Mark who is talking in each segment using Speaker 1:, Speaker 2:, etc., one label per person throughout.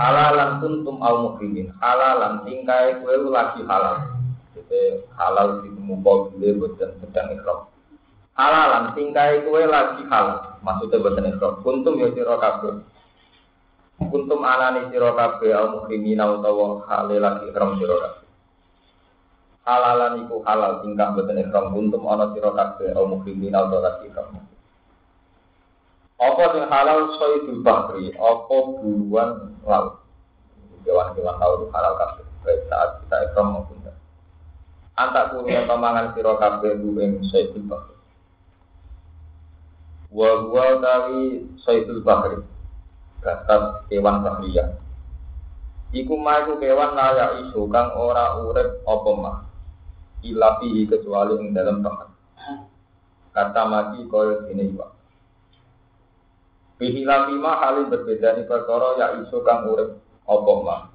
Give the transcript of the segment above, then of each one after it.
Speaker 1: Halalan kuntum au mukrimin. Halalan tingkai kowe lagi halal. Jadi halal di mumpau dulu boten sedang ikram. Halalan tingkai kowe lagi halal. Maksudnya boten ikram. Kuntum ya sira kabeh. Kuntum anani sira kabeh au mukrimin utawa halal lagi ikram sira kabeh halalan iku halal tingkah boten ihram kuntum ana sira kabeh au mukrimin au lagi ihram apa sing halal soidul bahri apa buruan laut hewan-hewan laut halal kabeh. Baik saat kita ihram maupun tidak. Antak kuliah pamangan sira kabeh ing soidul bahri wa huwa tawi soidul bahri hewan Iku mah iku kewan layak isu kang ora urip apa mah ilafi kecuali ing dalam bahar. Kata mati koyo ini pak. Bihilafi ma halin berbeda di perkara ya isu kang urip apa.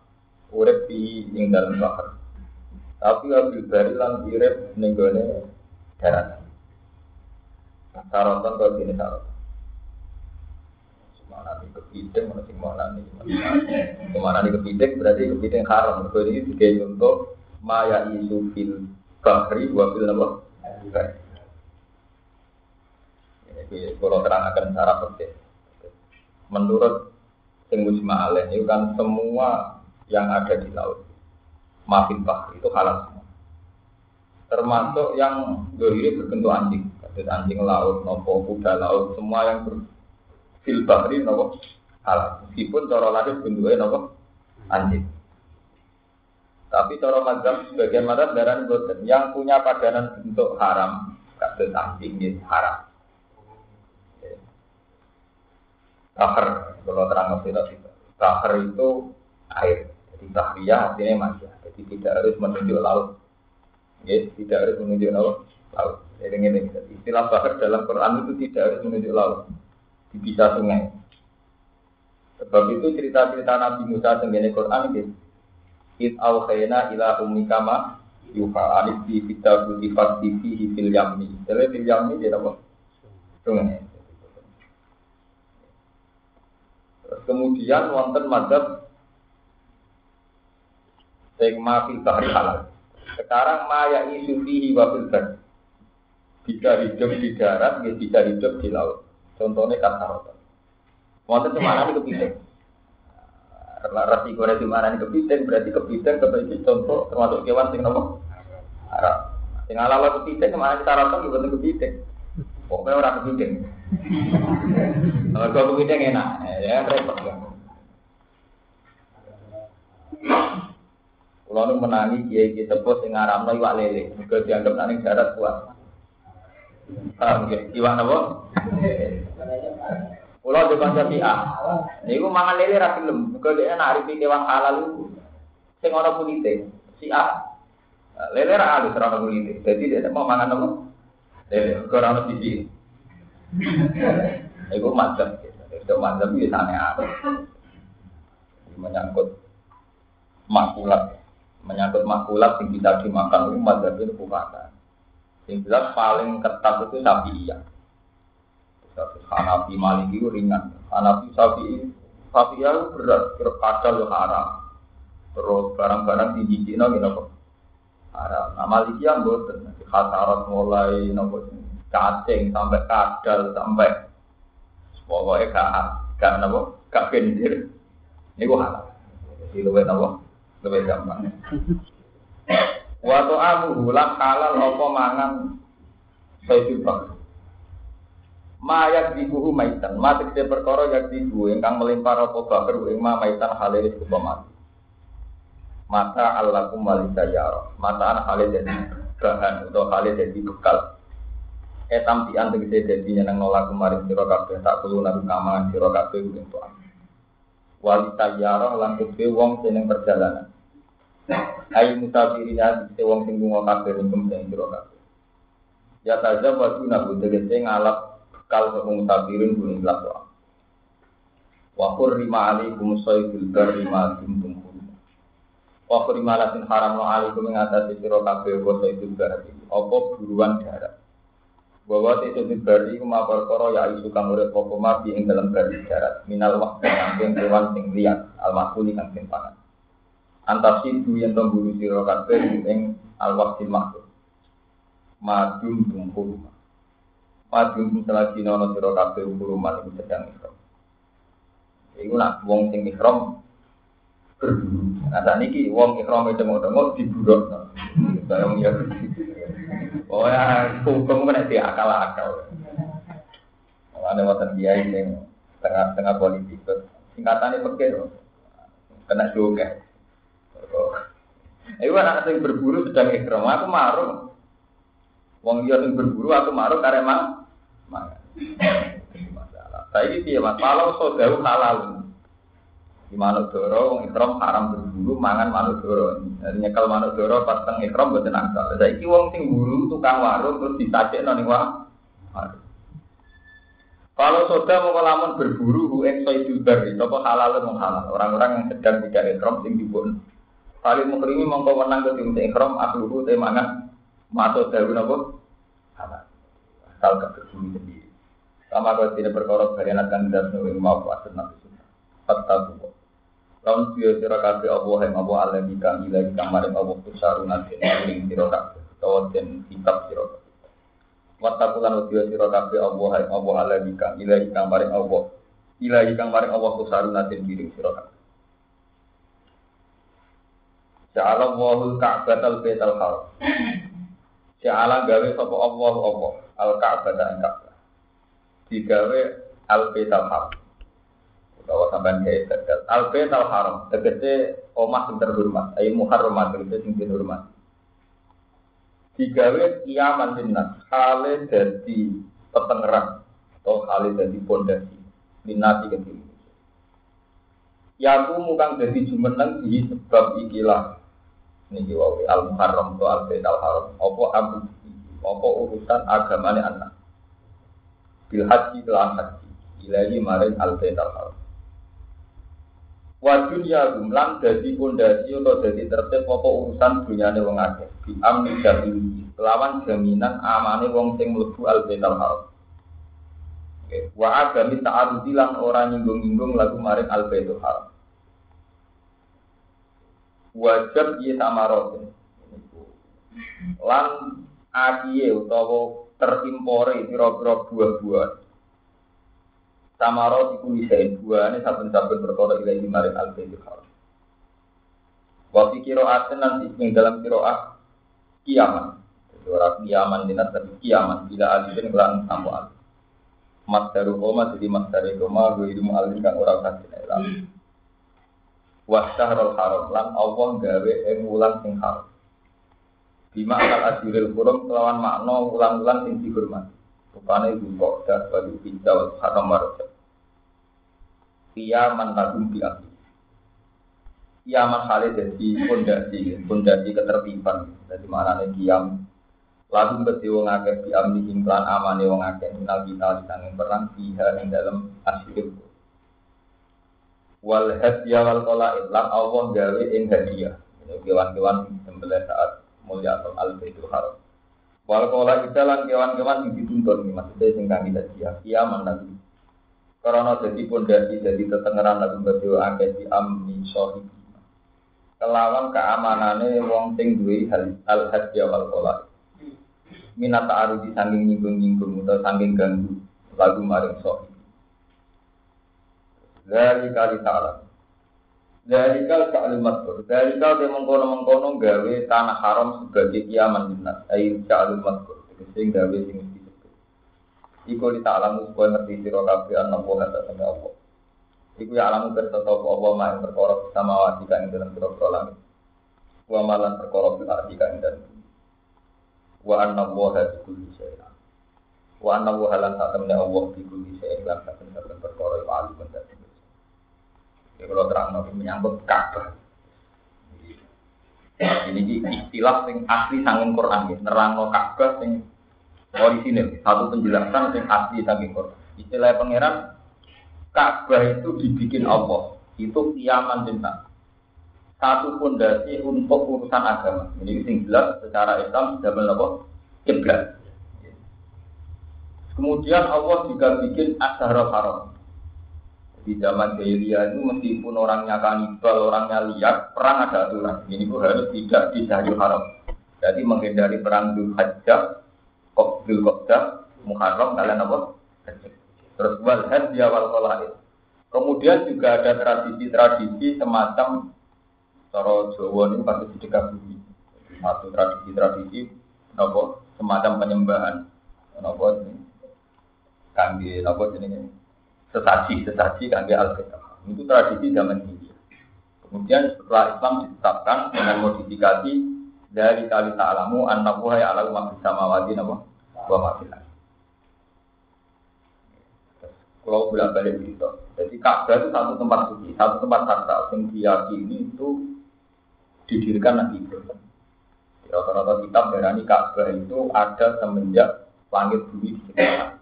Speaker 1: Urip di ing dalam bahar. Tapi abil bari lan irip ning gone darat. Sarotan kau ini sarotan. Mana nih kepiting, mana sih mana nih, mana nih kepiting berarti kepiting haram. Kalau ini tiga contoh maya isu fil bahri wa fil ini kalau terang akan cara penting menurut sing alaih itu kan semua yang ada di laut mafin bahri itu halal semua. Termasuk yang dohiri berbentuk anjing. Kasus anjing laut nopo kuda laut semua yang berfil bahri nopo halal. Meskipun cara lahir bentuknya nopo anjing. Tapi cara mazhab sebagian mazhab darah yang punya padanan bentuk haram kasus anjing ini haram. Kahar, kalau terang itu kahar itu air. Jadi tahriyah artinya masih. Jadi tidak harus menunjuk laut. Ya, tidak harus menunjuk laut. Laut. Jadi ini, istilah bahar dalam Quran itu tidak harus menunjuk laut. Bisa sungai. Sebab itu cerita-cerita Nabi Musa tentang Quran gitu It khayna ila ummika ma yuha alif di kitab di fihi fil yammi. Jadi fil yammi dia apa? Sungai. Terus kemudian wonten madhab sing ma halal. Sekarang ma ya isu fihi wa fil Bisa hidup di darat, bisa hidup di laut. Contohnya kata rotan. Wonten cuma nanti kepiting. Resiko di mana ini kepiting berarti kepiting itu contoh termasuk kewan sing nopo haram. Sing ala kepiting ke mana kita rasa juga kepiting. Pokoknya orang kepiting. Kalau kau kepiting enak, ya repot ya. Kalau nu menangi kiai kiai tepus sing ngaram iwak lele, juga dianggap nang darat kuat. Paham ya? Iwak nopo? Kulo di kanca Syiah. Niku mangan lele ra gelem. Mergo dhek nak arifi kewan halal sing ana kulite. Syiah. Lele ra halus ra ana kulite. Dadi dhek mau mangan apa? Lele ono sisi. Iku mantap. Itu mantap iki sane apa? Menyangkut makulat. Menyangkut makulat yang bisa dimakan itu madzhab itu. Yang jelas paling ketat itu sapi iya. Hanafi Maliki itu ringan. Hanafi Sapi Sapi itu berat, lo haram. Terus barang-barang tinggi Cina gitu kok haram. Nah Maliki yang boten, khasarat mulai nopo cacing sampai kadal sampai pokoknya gak gak nopo gak gendir. Ini gua haram. Jadi lebih nopo lebih gampang. Waktu aku ulang halal apa mangan saya juga Mayak dibuhu maitan, mati dia perkara yak dibu, ingkang melimpar apa bakar ing ma maitan halil sebuah mati. Mata yaro, mata an halil jadi bahan atau halil jadi bekal. Etam di ante gede jadi yang nolak kemarin siro kabeh tak perlu nabi kamangan siro kabeh gue tuan wali tayyarah lan wong sing perjalanan. Ayu mutafirin ati wong sing lunga kabeh ning sing siro kabeh. Ya taja wa nabi tegese ngalap kal wong mutafirin kuwi ikhlas wae wa qurrima alaikum sayyidul barri ma kuntum Wa kurimalatin haram no alikum mengatasi siro kabeh wa sayyidul barri? Apa buruan darat bahwa itu di bari kuma perkara ya isu kang urip apa mati ing dalam bari darat. Minal waktu kang kewan sing liat al makuli kang sing pangan. Antas itu yang temburu sira kabeh ing al waqti makhluk madum hurma madum tum selagi nono sira kabeh hurma iku sedang ihram. Iku nak wong sing berburu. Nah saat wong ihram itu mau diburuk saya mau Oh ya, hukum kan itu akal-akal. Ada wonten kiai yang tengah-tengah politik, singkatannya pakai kena juga. Iku anak sing berburu sedang ikram, aku marung. Wong dia sing berburu aku marung karena mang. Masalah. Saya ini mas, kalau saudara halal, di manuk doro wong ikram haram berburu mangan manuk doro. Jadi nyekel manuk doro pas teng ikram boten asal. Saiki wong sing buru tukang warung terus disajekno ning warung. Kalau soda mau lamun berburu hu sayyidul bari, apa halal atau halal. Orang-orang yang sedang tidak ikram sing dipun. Kali mukrimi mongko menang ke tim ikram akluhu te mangan masuk dawu napa? Halal. Asal berburu sendiri. Sama kalau tidak berkorok dari anak kandidat ing mau asal sunnah. Fattaku. Lawan siya sira kabeh Allah yang Allah alami kang ilahi kang maring Allah kusaruna den ing sira kabeh utawa den kitab sira kabeh. Wattaqulan siya sira kabeh Allah yang Allah alami kang ilahi kang maring Allah ilahi Allah sira kabeh. Ja'ala Allahul Ka'batal Baital Haram. Ja'ala gawe sapa Allah apa al Ka'bah ing Ka'bah. Digawe al Baital Haram bahwa sampean kayak tegal. Al bait al haram, tegese omah sing terhormat, ayo muharramat tegese sing terhormat. Digawe kiaman dinas, hale dadi petengeran atau hale dadi pondasi minati ke diri. Yaku mukang dadi jumeneng di sebab ikilah niki wae al muharram to al bait al haram. Apa abu apa urusan agamane anak. Bil haji lan haji ilahi maring al bait al haram. Wa dunya gumlang dadi pondasi atau dadi tertib apa urusan dunyane wong akeh. Bi amni dahili lawan jaminan amane wong sing mlebu al baitul haram. Oke, wa agami ta'arudi lan ora nyinggung-nyinggung lagu maring al baitul haram. Wajib ye tamarotin. Lan akiye utawa terimpore pira-pira buah-buah Samaro iku lisain buahane saben-saben perkara ilahi maring al baitul haram. Wa fi qira'atin nanti ing dalam qira'ah kiamat. Jadi ora kiaman dinat tapi kiamat bila alifin kelan sampo alif. Masdaru koma jadi masdaru koma gue ilmu alif kan ora kasih ilam. Wa syahrul haram lan Allah gawe ing wulan sing haram. Bima akal ajuril hurum kelawan makna wulan-wulan sing dihormati. Rupanya itu kok dah bagi hijau haram marot. Kiaman lagum biaki. Kiaman kali jadi fondasi, fondasi ketertiban. Jadi mana nih kiam. Lagu beti wong akeh biam di implan amane wong minal kita di tangan perang fiha yang dalam asyik. Wal hadiah wal kola lan Allah gawe ing hadiah. Kewan-kewan sembelih saat mulia atau al baitul haram. Wal kola kita lan kewan-kewan yang dituntun maksudnya sing kang dia kiaman nanti. Karena jadi pondasi jadi tetengeran lagu berdua akeh di amni sohibi. Kelawan keamanane wong sing duwe hal al hadiah wal kola. Minat ta'aru di saking nyinggung-nyinggung atau saking ganggu lagu maring sohibi. Dari kali ta'ala. Dari kal ka'al maskur. Dari kal dia mengkono-mengkono gawe tanah haram sebagai kiaman dinas. Air ka'al maskur. Sing gawe sing disebut. Iku di ta'alamu supaya ngerti siro kabe anak buah kata sama Allah. Iku ya alamu bersetau Allah ma'in sama wajika yang dalam siro langit. Wa malan perkara bil arjika yang dalam Wa anna buah hati kulli syai'an. Wa anna wa halan temen Allah di kulli saya lan saben saben perkara wa alim dan Ya kalau terang nabi menyangkut Ka'bah. Ini istilah sing asli sangin Quran ya, nerangno Ka'bah sing orisinil, satu penjelasan sing asli sangin Quran. Istilah pangeran Ka'bah itu dibikin Allah, itu kiaman cinta. Satu fondasi untuk urusan agama. Ini sing jelas secara Islam sudah apa? Kiblat. Kemudian Allah juga bikin Asharul Haram. Di zaman jahiliyah itu meskipun orangnya kanibal, orangnya liar, perang ada aturan. Ini pun harus tidak di Syahrul Haram. Jadi menghindari perang Dhul Hajjah, Dhul Qaddah, Muharram, kalian apa? Terus wal hadiah wal kolaid. Kemudian juga ada tradisi-tradisi semacam Cara Jawa ini pasti sedekah bumi. Satu tradisi-tradisi, nopo semacam penyembahan, nopo ini kangge nopo ini sesaji sesaji kangge al Itu tradisi zaman ini. Kemudian setelah Islam ditetapkan dengan modifikasi dari kali ta'alamu annahu ya ala ma bisa mawati nama wa ma Kalau bolak balik gitu. Jadi Ka'bah itu satu tempat suci, satu tempat sakral yang diyakini itu didirikan Nabi Ibrahim. Rata-rata kitab berani Ka'bah itu ada semenjak langit bumi diciptakan.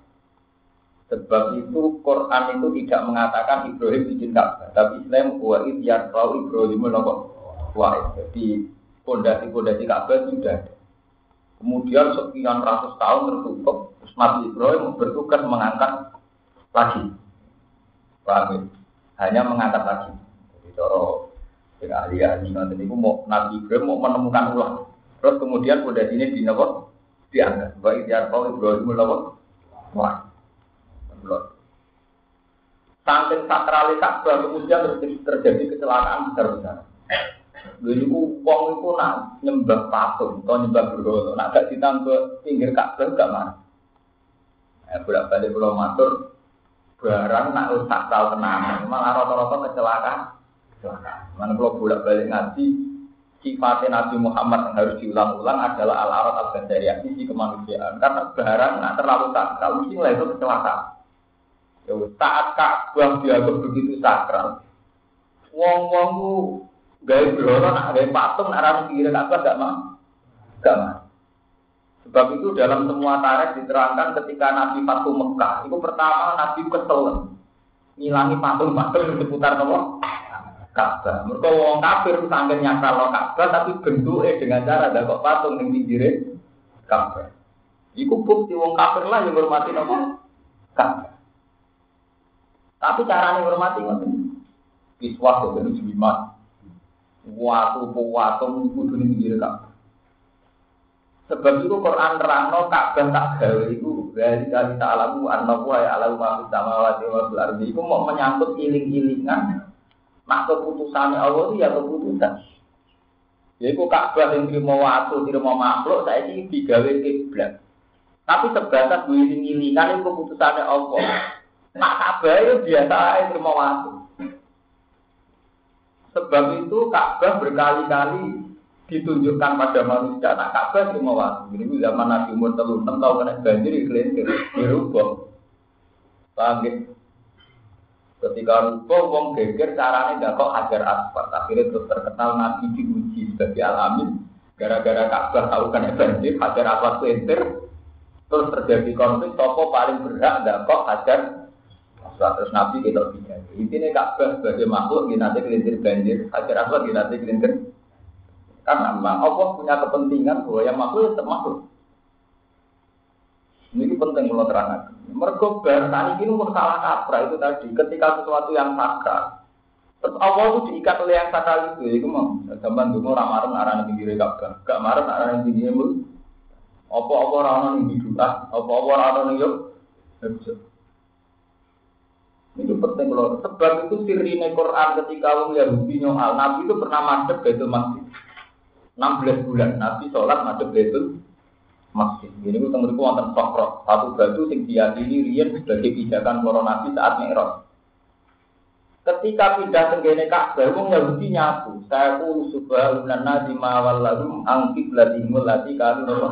Speaker 1: Sebab itu Quran itu tidak mengatakan Ibrahim bikin Ka'bah, tapi Islam wa yang tahu Ibrahim nopo wah. Jadi pondasi-pondasi Ka'bah sudah ada. Kemudian sekian ratus tahun tertutup, Nabi Ibrahim bertugas mengangkat lagi. Paham ya? Hanya mengangkat lagi. Jadi cara dengan ahli-ahli nanti itu mau Nabi Ibrahim mau menemukan ulang. Terus kemudian udah ini di nopo diangkat. Dia tahu Ibrahim nopo wah. Belum. Saking sakrali Ka'bah kemudian terjadi kecelakaan besar-besar. Jadi uang itu nak nyembah patung atau nyembah berhala, nak gak ditambah pinggir Ka'bah gak mana. Eh, bolak balik pulau matur barang nak sakral tenanan, malah rata-rata kecelakaan Mana kalau bolak balik ngaji, sifatnya Nabi Muhammad yang harus diulang-ulang adalah al-arat al-badariyah, sisi kemanusiaan. Karena barang nggak terlalu sakral, mesti lah itu kecelakaan. Ya, saat Ka'bah dianggap begitu sakral, wong-wong ku gaya berhala nak gaya patung nak ramu kira Ka'bah gak mau, gak mau. Sebab itu dalam semua tarikh diterangkan ketika Nabi Fatu Mekah, itu pertama Nabi kesel, ngilangi patung-patung di seputar Nabi Ka'bah. Mereka wong kafir sampai nyakal Ka'bah tapi bentuknya dengan cara ada kok patung yang pinggire Ka'bah. Iku bukti wong kafir lah yang hormati nopo Ka'bah. Tapi caranya hormati ngoten. Iswah itu jimat. Watu watu kudu ning pinggire Ka'bah. Sebab itu Quran terangno Ka'bah tak gawe iku dari kali ta'alamu annahu ya alau ma fis samawati wa fil ardi iku mau menyangkut iling-ilingan Nak keputusan Allah itu ya keputusan. Ya itu Ka'bah yang terima waktu, terima makhluk, saya ini digawe kiblat. Tapi sebatas ngiling-ngilingan itu keputusannya Allah. Nak Ka'bah itu biasa terima waktu. Sebab itu Ka'bah berkali-kali ditunjukkan pada manusia. Nak Ka'bah terima waktu. Ini zaman Nabi umur telur, enam tahun kena banjir, kelintir, dirubah. Paham Ketika rupa wong geger caranya nggak kok hajar asfalt. Akhirnya terus terkenal Nabi diuji sebagai alamin. Gara-gara Ka'bah tahu kan banjir, hajar asfalt pelintir. Terus terjadi konflik, toko paling berhak nggak kok hajar asfalt. Terus Nabi kita tidak. Intinya Ka'bah sebagai makhluk, nanti kelintir banjir. Hajar asfalt nanti kelintir. Karena memang Allah punya kepentingan bahwa yang makhluk itu makhluk. Ini penting kalau terangkan. Mereka bahasa ini pun salah kaprah itu tadi. Ketika sesuatu yang sakral, terus Allah itu diikat oleh yang sakral itu. Itu mau zaman dulu orang marah arah yang tinggi kabeh, gak marah arah yang tinggi mul. Apa apa orang yang hidup apa apa orang yang yuk. Itu penting loh. Sebab itu sirine Quran ketika orang Yahudi nyokal Nabi itu pernah madep Baitul Maqdis. 16 bulan Nabi sholat madep Baitul masjid. Ini itu tengeriku wonten sokro, satu batu sing diyakini riyen sebagai pijakan para nabi saat mi'raj. Ketika pindah tenggene Ka'bah, wong Yahudi nyapu. Saya pun subhanallah nasi mawal lalu angkib ladimul lati kanu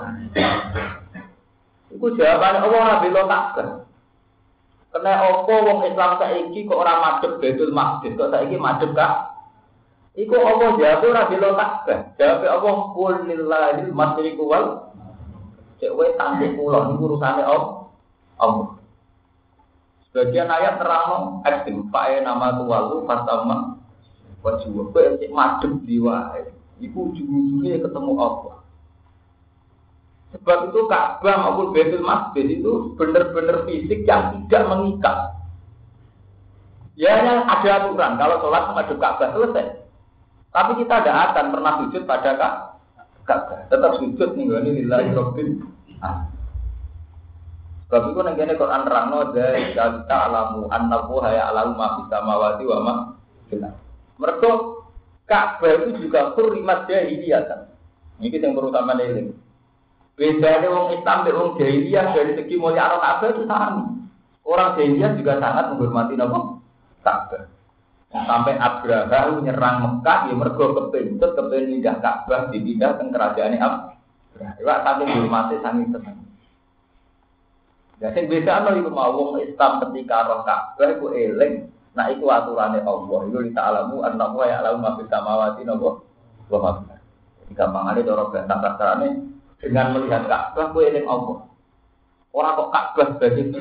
Speaker 1: Iku jawabannya Allah ora bela Ka'bah. Kena apa wong Islam saiki kok ora madhep Baitul Maqdis, kok saiki madhep Ka'bah? Iku Allah jawab ora Ka'bah. Jawab Allah qul lillahi masyriqu wal cek wae tangke kula niku urusane Allah. Sebagian ayat terang ekstrim, Pak nama tuwalu fatama wajib kowe cek madhep diwae. Iku ujung-ujungnya ketemu Allah. Sebab itu Ka'bah maupun Baitul Maqdis itu benar-benar fisik yang tidak mengikat. Ya hanya ada aturan kalau sholat menghadap Ka'bah selesai. Tapi kita tidak akan pernah sujud pada Ka'bah. Tetap sujud nih ini lillahi rabbil Sebab itu nih Quran terangno dari kita alamu annahu haya alamu ma fis samawati wa ma Mereka Ka'bah itu juga kurimat jahiliyah. Ini yang terutama nih Bedanya wong Islam dan wong jahiliyah dari segi mulia Allah Ka'bah itu sama. Orang jahiliyah juga sangat menghormati nama Ka'bah. Sampai Abraha menyerang Mekah, ya mergo kepintut, kepintut pindah Ka'bah, dipindah ke kerajaan Abraha. Iwak sampai menghormati sangat tenang. Ya sing beda ana iku mau wong Islam ketika roh Ka'bah iku eling, nah iku aturane Allah. Iku ta'alamu annahu ya'lamu ma fis samawati wa ma fil ardi. Gampangane cara bahasa kasarane dengan melihat Ka'bah kue eling Allah. Orang kok Ka'bah sebagai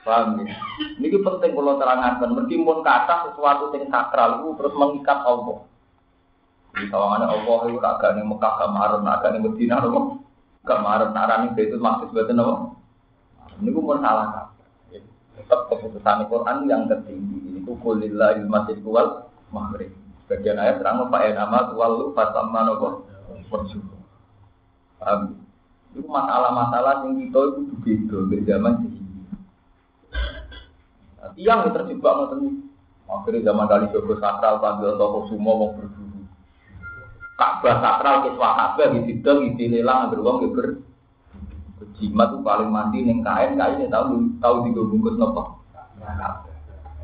Speaker 1: Paham ya? Ini penting kalau terangkan. Meskipun kata sesuatu yang sakral itu terus mengikat Allah. Di kawangannya Allah itu agak nih Mekah kemarin, agak nih Medina, apa? Kemarin narani itu maksud betul apa? Ini pun salah Tetap keputusan Quran yang tertinggi. Ini kulillah ilmasir kual maghrib. Bagian ayat terang Pak nama tuwalu fatamma nopo bersyukur. Paham? Itu masalah-masalah yang kita itu begitu di zaman sini. Nah, yang terjebak ngoten Akhirnya zaman kali Joko sakral panggil toko semua mau berburu. Ka'bah sakral ke Ka'bah di situ di lelang ambil uang ber jimat tuh paling mandi neng kain kain tahu tahu digabungkus nopo.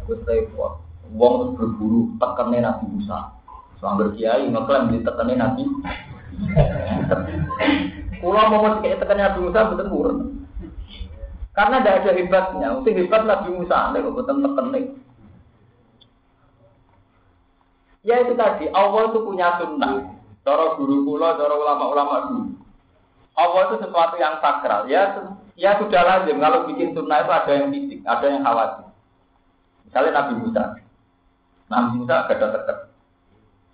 Speaker 1: Terus repot. Wong berburu tekannya Nabi Musa. Sambil kiai ngeklaim di tekannya Nabi. Pulau mau kayak tekannya Nabi Musa betul burun. Karena tidak ada hebatnya. Mesti hebat Nabi Musa, nih kok betul tekannya. Ya itu tadi, Allah itu punya sunnah. Cara guru kula, cara ulama-ulama dulu. Allah itu sesuatu yang sakral. Ya, ya sudah lazim. Kalau bikin sunnah itu ada yang fisik, ada yang khawatir. Misalnya Nabi Musa. Nabi Musa gada tetep.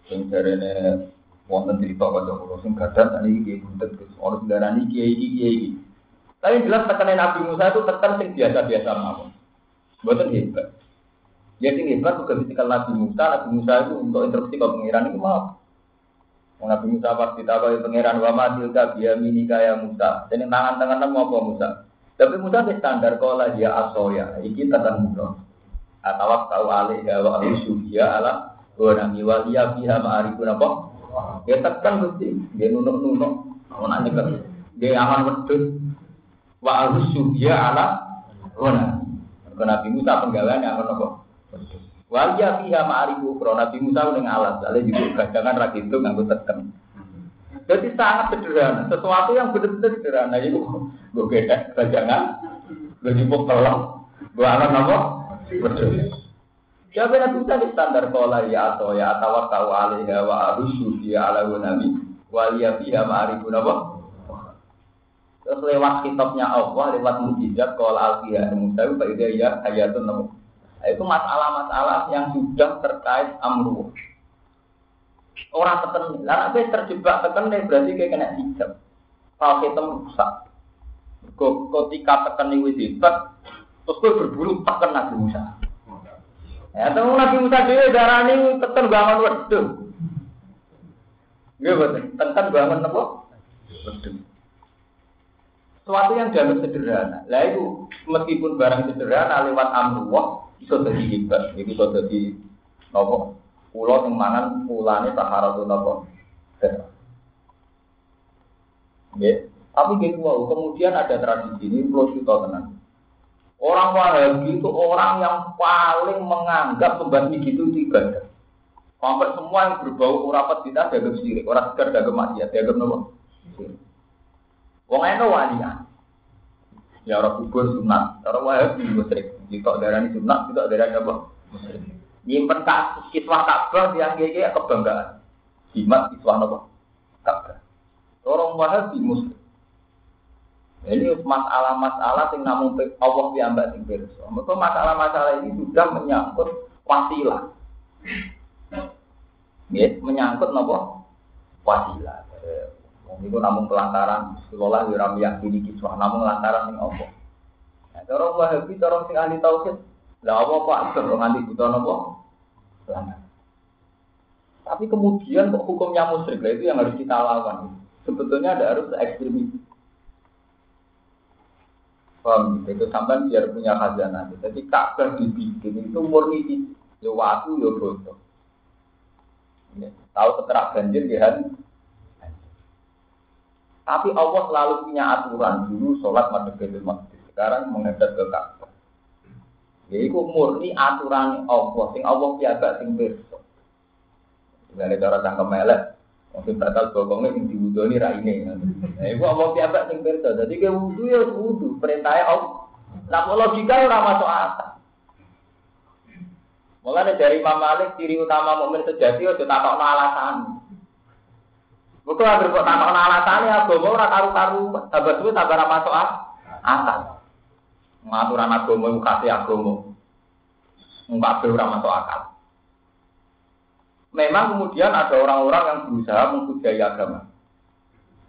Speaker 1: Sing jarene wonten cerita kaya kula sing gada tadi iki buntet Gus. Ora ini kiai kiai. Tapi jelas tekanan Nabi Musa itu tekan sing biasa-biasa mawon. Mboten hebat. Ya sing hebat juga ketika Nabi Musa, Nabi Musa itu untuk instruksi ke pengiran itu mau. Nabi Musa pas ditawahi pengiran wa ma tilka biyamini kaya Musa. Dan tangan-tangan mau apa Musa? Tapi Musa standar kalau dia asoya, iki tekan Musa atau tahu alih wa ya ala nami walia biha ma'arifun apa? Ya tekan mesti dia nunuk nunuk mau nanya kan dia aman wedus wa ya ala karena Nabi Musa penggawean yang apa? Walia fiha ma'arifu. Ukro Nabi Musa udah alat Soalnya juga gajangan rak itu nganggo tekan Jadi sangat sederhana. Sesuatu yang benar-benar sederhana. Itu gue beda gajangan Gue jemput tolong Gue alat apa? Betul. Siapa Nabi Musa di standar kola ya atau ya atau kau alaiha wa arusu dia ala nabi walia fiha ma'arifun apa? Terus lewat kitabnya Allah, lewat mujizat kola alfiha Musa itu pada ya hayatun nabi. Nah, itu masalah-masalah yang sudah terkait amru. Orang teken, lah nek terjebak teken berarti kayak kena hijab. Kalau kita rusak. Ketika teken wis hebat, Terus gue berburu tekan Nabi Musa. Ya, temu Nabi Musa dhewe darani tekan bangun wedhus. Nggih betul, tekan bangun apa? Wedhus. Suatu yang dianggap sederhana. Lah itu meskipun barang sederhana lewat amrullah iso dadi hebat. Iki iso dadi? Pulau sing mangan pulane taharatun napa? Nggih. Tapi gitu, kemudian ada tradisi ini pulau kita tenang. Orang Wahabi itu orang yang paling menganggap membasmi gitu itu ibadah. Hampir semua yang berbau urapat kita dianggap sirik, orang sekedar dianggap maksiat, dianggap nopo. Wong eno walian. Ya orang kubur sunat, orang wahabi musyrik. Jika darah sunat, jika darah apa? Nyimpen kak kiswah Ka'bah yang kayak kebanggaan. Jimat kiswah apa? Ka'bah. Orang wahabi musyrik. Ini masalah-masalah yang namun Allah diambil sing pirsa. Mereka masalah-masalah ini sudah menyangkut wasilah. Ya, menyangkut nopo wasilah. Itu namun pelantaran sekolah di ram yakini kiswah namun lantaran yang Allah. Nah, orang wahabi, orang sing ahli tauhid, lah apa pak? Orang nganti buta nopo? Tapi kemudian kok hukumnya musyrik, itu yang harus kita lakukan. Sebetulnya ada harus ekstremis Paham? Itu sampai biar punya khazanah. Jadi Ka'bah dibikin itu murni di ya waktu ya bodoh. Ya, tahu seterak banjir ya Tapi Allah selalu punya aturan dulu sholat madhab Baitul Maqdis. Sekarang menghadap ke Ka'bah. Ya itu murni aturan Allah. Sing Allah piaga sing besok. Dengan cara cangkem melek. Mungkin batal bokongnya yang diwudoni raine. Nah, ibu apa piambak sing pirsa. Jadi ke wudu ya wudu, perintahnya Allah. Nah, logika ora masuk akal. Mulane dari Imam Malik ciri utama mukmin sejati aja takokno alasan. Bukan agar kok takokno alasan ya agama ora karu-karu, tambah suwe tambah ora masuk akal. Ngaturan agama iku kasih agama. Mbak ora masuk akal. Memang kemudian ada orang-orang yang berusaha menghujai agama.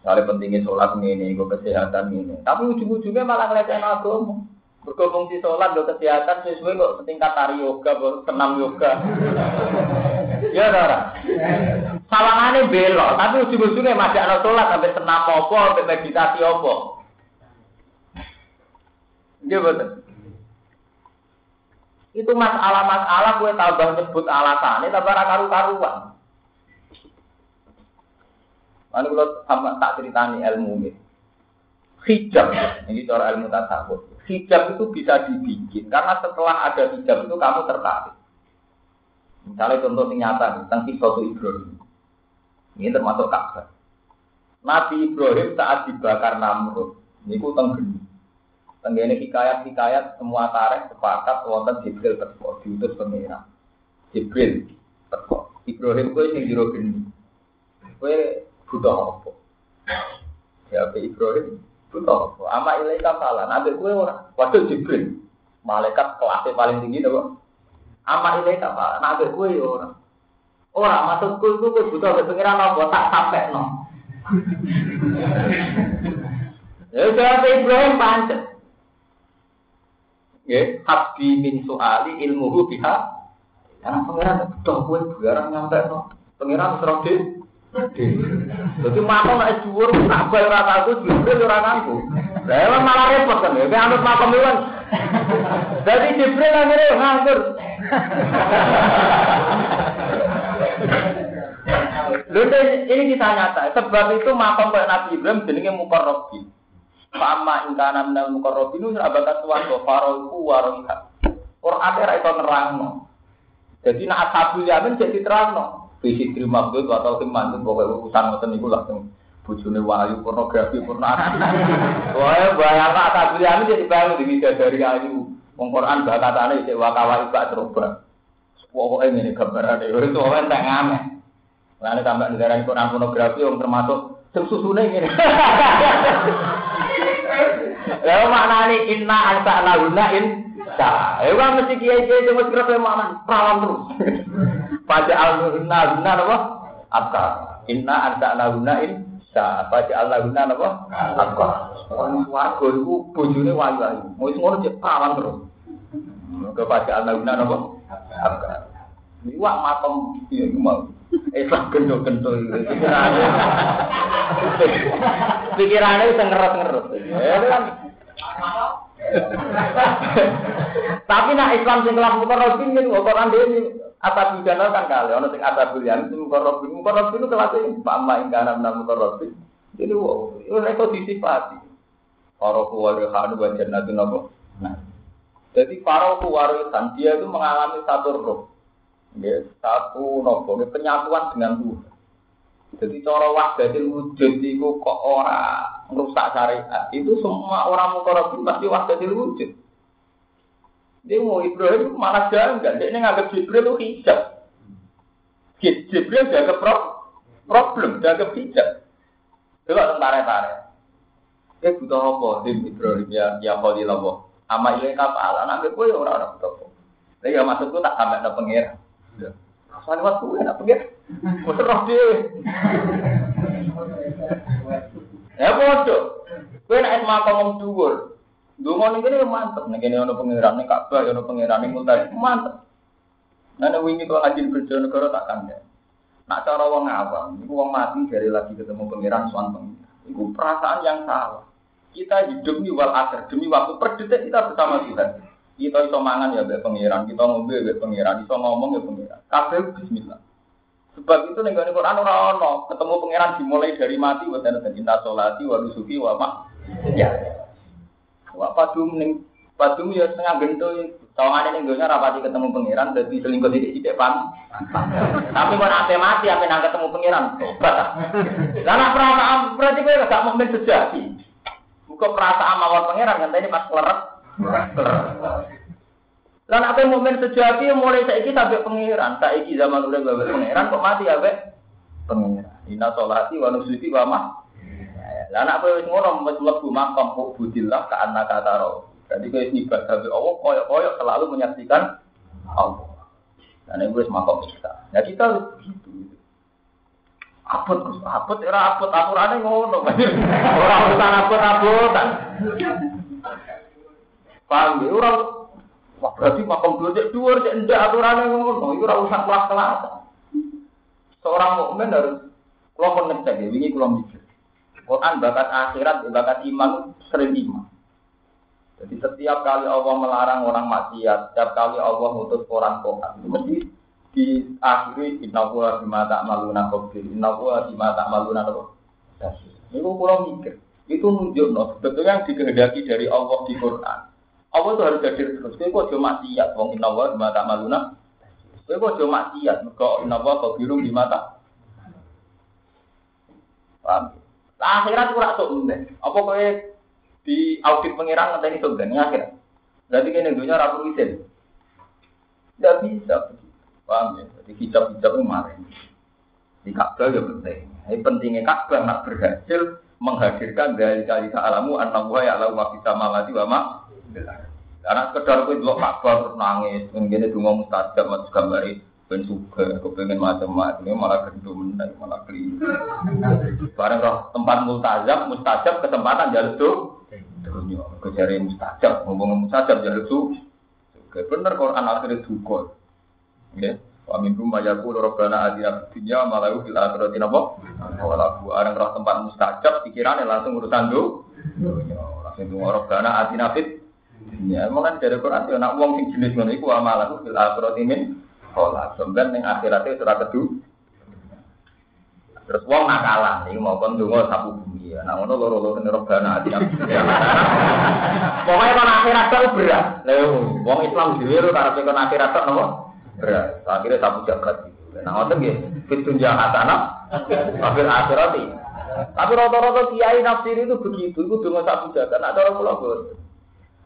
Speaker 1: Misalnya pentingnya sholat ini, gue kesehatan ini. Tapi ujung-ujungnya malah ngeliatin agama. Bergabung di sholat, gue kesehatan, sesuai kok setingkat tari yoga, senam yoga. ya, Dara. Salangannya belok, tapi ujung-ujungnya masih ada sholat, sampai senam apa, sampai meditasi apa. Iya betul. Itu masalah-masalah gue tambah nyebut alasannya tambah karu-karuan. Lalu kalau sama tak ceritani ilmu ini. Hijab, ini cara ilmu tasawuf. Hijab itu bisa dibikin karena setelah ada hijab itu kamu tertarik. Misalnya contoh yang nyata tentang kisah Ibrahim. Ini termasuk Ka'bah. Nabi Ibrahim saat dibakar Namrud, ini ku tenggeni. Tenggene hikayat-hikayat semua tarikh sepakat wonten Jibril teko diutus. Jibril teko. Ibrahim kowe sing jero geni. Butuh apa? Ya Ibrahim butuh apa? Ama ilaika salah. Nabi kowe ora. Waduh Jibril. Malaikat kelasnya paling tinggi to, Ama ilaika salah. Nabi kowe ya ora. Ora maksudku itu kowe butuh pengiran apa tak sampai no. Ya jawab Ibrahim pancet. Ya, hasbi min soali ilmuhu biha. Karena pangeran betul kue barang nyampe no. Pangeran serok. Jadi makam dhuwur tak bae ora tahu Jibril ora ngaku. Lah malah repot kan ya, anut makam itu kan. Jadi Jibril akhirnya nganggur. Lho ini kita nyata, sebab itu makam kayak Nabi Ibrahim jenenge Mukarrabi. Fama ingkana minal mukarrabinu sahabat suwargo faroiku waroiha. Quran era itu nerangno. Jadi nak ashabul yamin jadi terangno. Visi terima itu atau himan itu pokoknya urusan ngoten itu langsung bujune wahyu pornografi pornografi. Wah, bayang ashabul yamin jadi bangun di dari ayu. Wong Quran bakatane cek wakawa ibak coba. Pokoknya ini gambaran itu orang tak ngamen. Lalu tambah negara Quran pornografi yang termasuk sing susune ngene. Lah maknane inna anta lahuna in sa. Eh wah mesti kiai kiai cuma kira makna perawan terus. Pada al-huna huna apa? Apa? Inna anta lahuna in sa. Pada al-huna apa? Apa? Warga itu bojone wayu-wayu. Mau ngono cek perawan terus. Kepada al-huna apa? Apa? Ini wak matom iya mau. Islam gendut-gendut pikirannya. Pikirannya bisa ngerut-ngerut. Ya kan. Tapi nak Islam sing kelas mukarrabin itu Quran dhewe apa bidana kan kali ono sing ada pilihan sing mukarrabin mukarrabin itu kelas Pak Ma ing kana nang mukarrabin. Jadi itu itu disifati. Para keluarga wa jannatun apa? Nah. Jadi para kewarisan dia itu mengalami satu roh satu nopo, penyatuan dengan Tuhan. Jadi cara wahdatil wujud itu kok ora merusak syariat. Itu semua orang mukorobin pasti waktu wujud. Dia mau Ibrahim malah enggak. Dia nganggap Jibril itu hijab. Jibril jaga pro problem, jaga hijab. Coba tentara-tentara. Eh butuh apa? Dim Ibrahim ya ya Fadillah. Ama iya kapal, anak gue ya orang-orang butuh. Tapi ya maksudku tak sampai ada pengira. Rasanya waktu enak pengira. Muter roh dia. Ya bodoh. Kowe nek makom wong dhuwur. Donga ning kene mantep, ning kene ana pangeran ning Ka'bah, ana pangeran ning Multazam, mantep. Nah, wingi kok ajin kerja negara tak kandha. Nak cara wong awam, iku wong mati dari lagi ketemu pangeran suan pengiran. Iku perasaan yang salah. Kita hidup di wal akhir demi waktu per detik kita bersama Tuhan. Kita iso mangan ya mbek pangeran, kita ngombe mbek pangeran, iso ngomong ya pangeran. Kabeh bismillah. Sebab itu nih Quran ora ono ketemu pangeran dimulai dari mati wa dan cinta solati wa nusuki wa mak. Ya. Wa padum ning padum ya setengah gento Tawangane ning donya rapati ketemu pangeran dadi selingkuh titik sithik pan. Tapi kok ate mati ape nang ketemu pangeran tobat. Lah perasaan berarti kowe gak mukmin sejati. Bukan perasaan mawon pangeran ngenteni pas kleret. Lan apa mukmin sejati mulai saiki sampai pangeran, saiki zaman udah bawa pangeran kok mati ya pangeran. Inna sholati wa nusuki wa mah. Lah apa wis ngono wis mlebu makam kok budillah ka anak kataro. Jadi kowe ibadah tapi Allah koyo-koyo selalu menyaksikan Allah. Dan itu wis makam kita. Ya kita harus begitu. Apot apot era apot aturane ngono. Ora urusan apot-apotan. Paham ya? Ora Wah berarti makam dua cek dua cek enggak aturannya ngono. Itu ora usah kelas kelas. Seorang mukmin harus kalau ngecek ya, ini kalau mikir. Quran bakat akhirat, bakat iman sering iman. Jadi setiap kali Allah melarang orang maksiat, setiap kali Allah ngutus orang kohan, mesti di akhiri inna huwa bima ta'maluna khabir, inna huwa bima ta'maluna khabir. Ini kalau mikir, itu nunjuk sebetulnya yang dikehendaki dari Allah di Quran Allah itu harus hadir terus. Kowe kok cuma maksiat wong inna wa bima ta'maluna. Kowe kok cuma maksiat mergo inna wa khabirun bima ta. Paham? Akhirat ora sok ndek. Apa kowe di audit pengiran ngenteni sok ndek akhirat. Berarti kene dunia ora perlu. Tidak bisa Paham ya? Jadi hijab-hijab kemarin. Di Ka'bah ya penting. Ini pentingnya Ka'bah nak berhasil menghadirkan dari kali alamu anak wa ya lau ma sama mati wa ma karena sekedar kowe delok Ka'bah terus nangis, ngene donga mustajab mas gambari ben suka, kepengen macam-macam, malah gendum malah keliru. Bareng roh tempat mustajab, mustajab kesempatan jalur tuh. Dunia, kejari mustajab, ngomong mustajab jalur tuh. Bener Quran akhirnya duka. Ya, Wa minhum mayaku robbana adina dunya malahu fil akhirati napa? Wala bu areng roh tempat mustajab pikirannya langsung urusan tuh. Langsung robbana adina fit Ya, mulai dari Quran ya nak wong sing jenis ngono iku amalan fil akhirati min khola. Sampeyan ning akhirate ora kedu. Terus wong nakalan iki mau kon donga sapu bumi. Nah ngono loro-loro ning robana ati. Pokoke kon akhirat tok berat. Lha wong Islam dhewe ora arep kon akhirat tok napa? Berat. Akhirnya sapu gitu. Nah ngoten nggih, fit tunjang hasanah, akhir akhirati. Tapi rata-rata kiai nafsir itu begitu, itu donga sapu jagat. Nah cara kula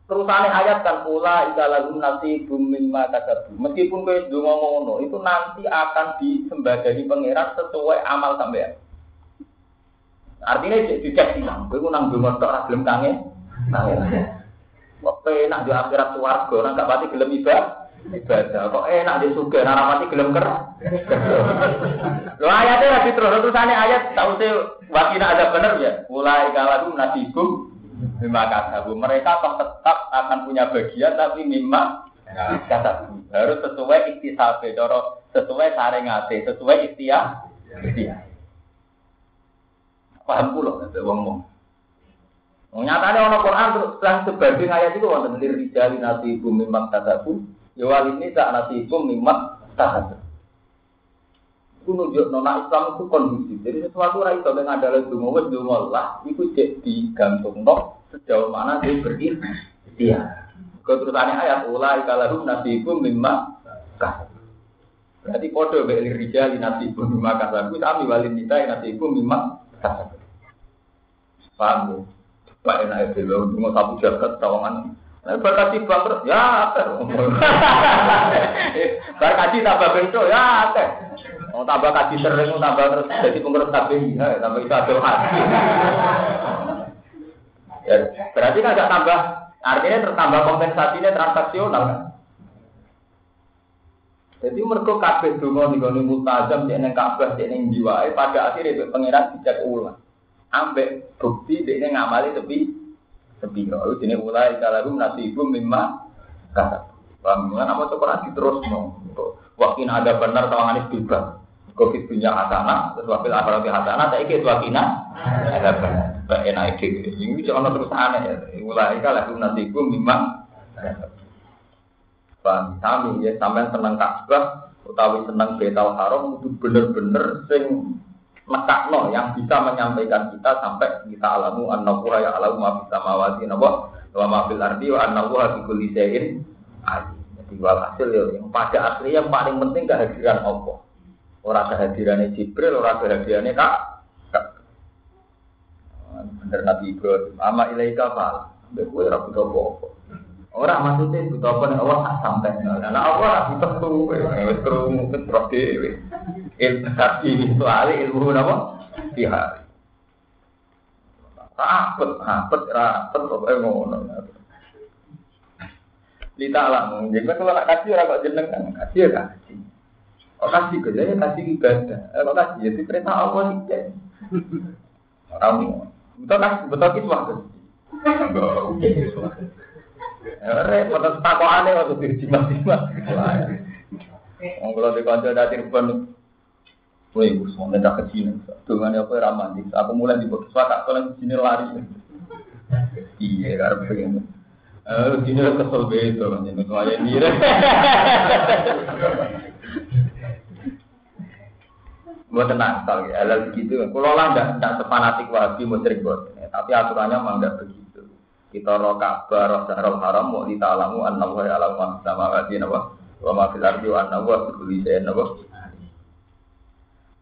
Speaker 1: Terusannya ayat kan pula ikalagum nasi bumi mata kasabu. Meskipun kau itu ngomong itu nanti akan disembadani pangeran sesuai amal sampean. Artinya jadi dicek silang. Kau nang dungo tok belum kangen. Kok enak di akhirat suwargo, nang gak pati gelem ibadah. Ibadah. Kok enak di suga, nang pati gelem ker. Lo ayatnya lagi terus terusannya ayat tahu sih wakina ada bener ya. Mulai ikalagum nasi bumi Mimma kasabu. Mereka toh tetap akan punya bagian tapi mimma kasabu. Harus sesuai ikhtisabe. Doro sesuai saringate. Sesuai ikhtiar. Paham pulau. Nanti ngomong. Nyatanya orang Quran terus setelah sebanding ayat itu wonten lir rijali nasibu mimma kasabu. Ya ini tak nasibu mimma kasabu. Itu nunjuk nona Islam itu kondusif. Jadi sesuatu rai itu dengan adalah dungo wes dungo lah. Itu jadi gantung no sejauh mana dia berikhtiar. Keterusannya ayat ulai kalahum nasibum mimma kasab. Berarti podo beli rijal nasibum mimma kasab. Kami walin nita nasibum mimma kasab. Paham ya? Coba enak ya, mau satu jagat tawangan. Nah, berkati bangkrut, ya ter. berkati tambah bentuk, ya ter. Mau tambah kaji sering, mau tambah terus jadi pengurus KPI, ya, tambah itu ada hati. ya, berarti kan nggak tambah, artinya tertambah kompensasinya transaksional kan. Jadi mereka kabeh donga gone multazam dek ning Ka'bah dek ning jiwae pada akhirnya itu pangeran dijak ulang. Ambek bukti dek ning ngamali tepi tepi. Oh dene mulai nanti ibu memang kata. Paham kan apa terus mau. Wakin ada benar tawangan bebas. Covid punya hatana, terus wakil akhirat hatana, saya ikut wakina ada benar. Enak ide. Ini jangan terus aneh ya. Mulai kalau nanti ibu memang Paham? Sami ya, sampai seneng Ka'bah utawi seneng Betal Haram itu bener-bener sing nekakno yang bisa menyampaikan kita sampai kita alamu annahu ya alamu ma bisa mawati napa wa ma fil ardi wa annahu bi kulli shay'in Jadi walhasil ya yang pada asli yang paling penting kehadiran Allah. Orang kehadirannya Jibril, orang kehadirannya Kak. Kak. Bener Nabi Ibrahim, ama ilaika fal. Mbek kowe ora butuh apa-apa. Orang maksudnya butuh apa nih Allah tak sampai. Karena Allah tak butuh tuh, wes kerungu terus dewi. Ilmu itu ahli ilmu apa? Pihak. Rapet, rapet, rapet, pokoknya ngono. Lita alam, jadi kalau nak kasih orang kok jeneng kan kasih ya kasih. Oh kasih kerja ya kasih ibadah. Eh kok kasih jadi perintah Allah sih. Orang betul kasih betul kiswah kasih. Enggak, Repot takokane waktu dirjimat-jimat. Wong kula di kanca dadi rubon. Woi, Gus, mau ndak kecil. Dengan apa ramantis. Aku mulai di box tak kalau sini lari. Iya, karep pengen. Eh, sini kesel beto kan ini kaya dire. Gue tenang, kalau halal begitu. Kalau lah nggak nggak sepanatik wahabi musyrik buat, tapi aturannya mah nggak begitu. Kita roh Ka'bah, roh Syahrul Haram, mau ditalamu anna wa alam ma sama wati nawa wa ma fil ardi wa anna wa kulli shay'in nawa.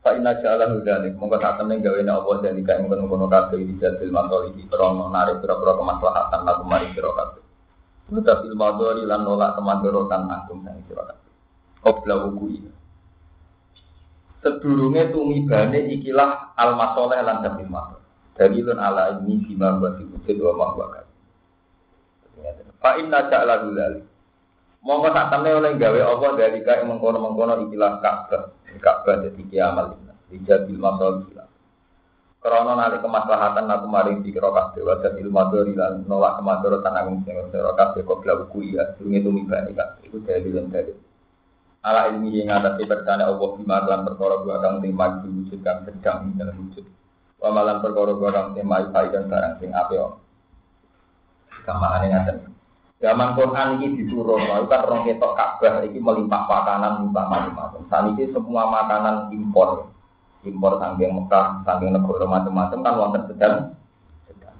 Speaker 1: Fa inna ja'ala hudzalik monggo sak temen gawe nek apa dadi kae ngono-ngono kabeh iki jadil mantol iki krono narik pira-pira kemaslahatan lan mari pira kabeh. Muta fil madori lan nolak kemandorotan agung sang sira kabeh. Obla wuku Sedurunge tumibane ikilah al-masoleh lan dabil mador. Dalilun ala ini bima wa wujud wa mahwa Fa inna ja'la dzalik. Monggo tak temne oleh gawe apa dari kae mengkono-mengkono ikilah Ka'bah. Ka'bah dadi kiamal ini. Dijabil gila. Karena nali kemaslahatan aku maring dikira kabeh wa dan ilmu dori lan nolak kemadaratan aku sing ora kabeh kok buku ya durunge tumibane kabeh iku dalil lan dalil. Ala ilmi yang ngatasi percaya Allah bima lan perkara gua kang sing maju wujud kang sedang dalam wujud. Wa malan perkara gua kang sing mai dan barang sing apik. Kamane ngaten. Zaman Quran ini diturun, lalu kan orang ketok Ka'bah ini melimpah makanan, melimpah macam-macam. Saat ini semua makanan impor, impor saking Mekah, saking negara macam-macam kan wonten sedang.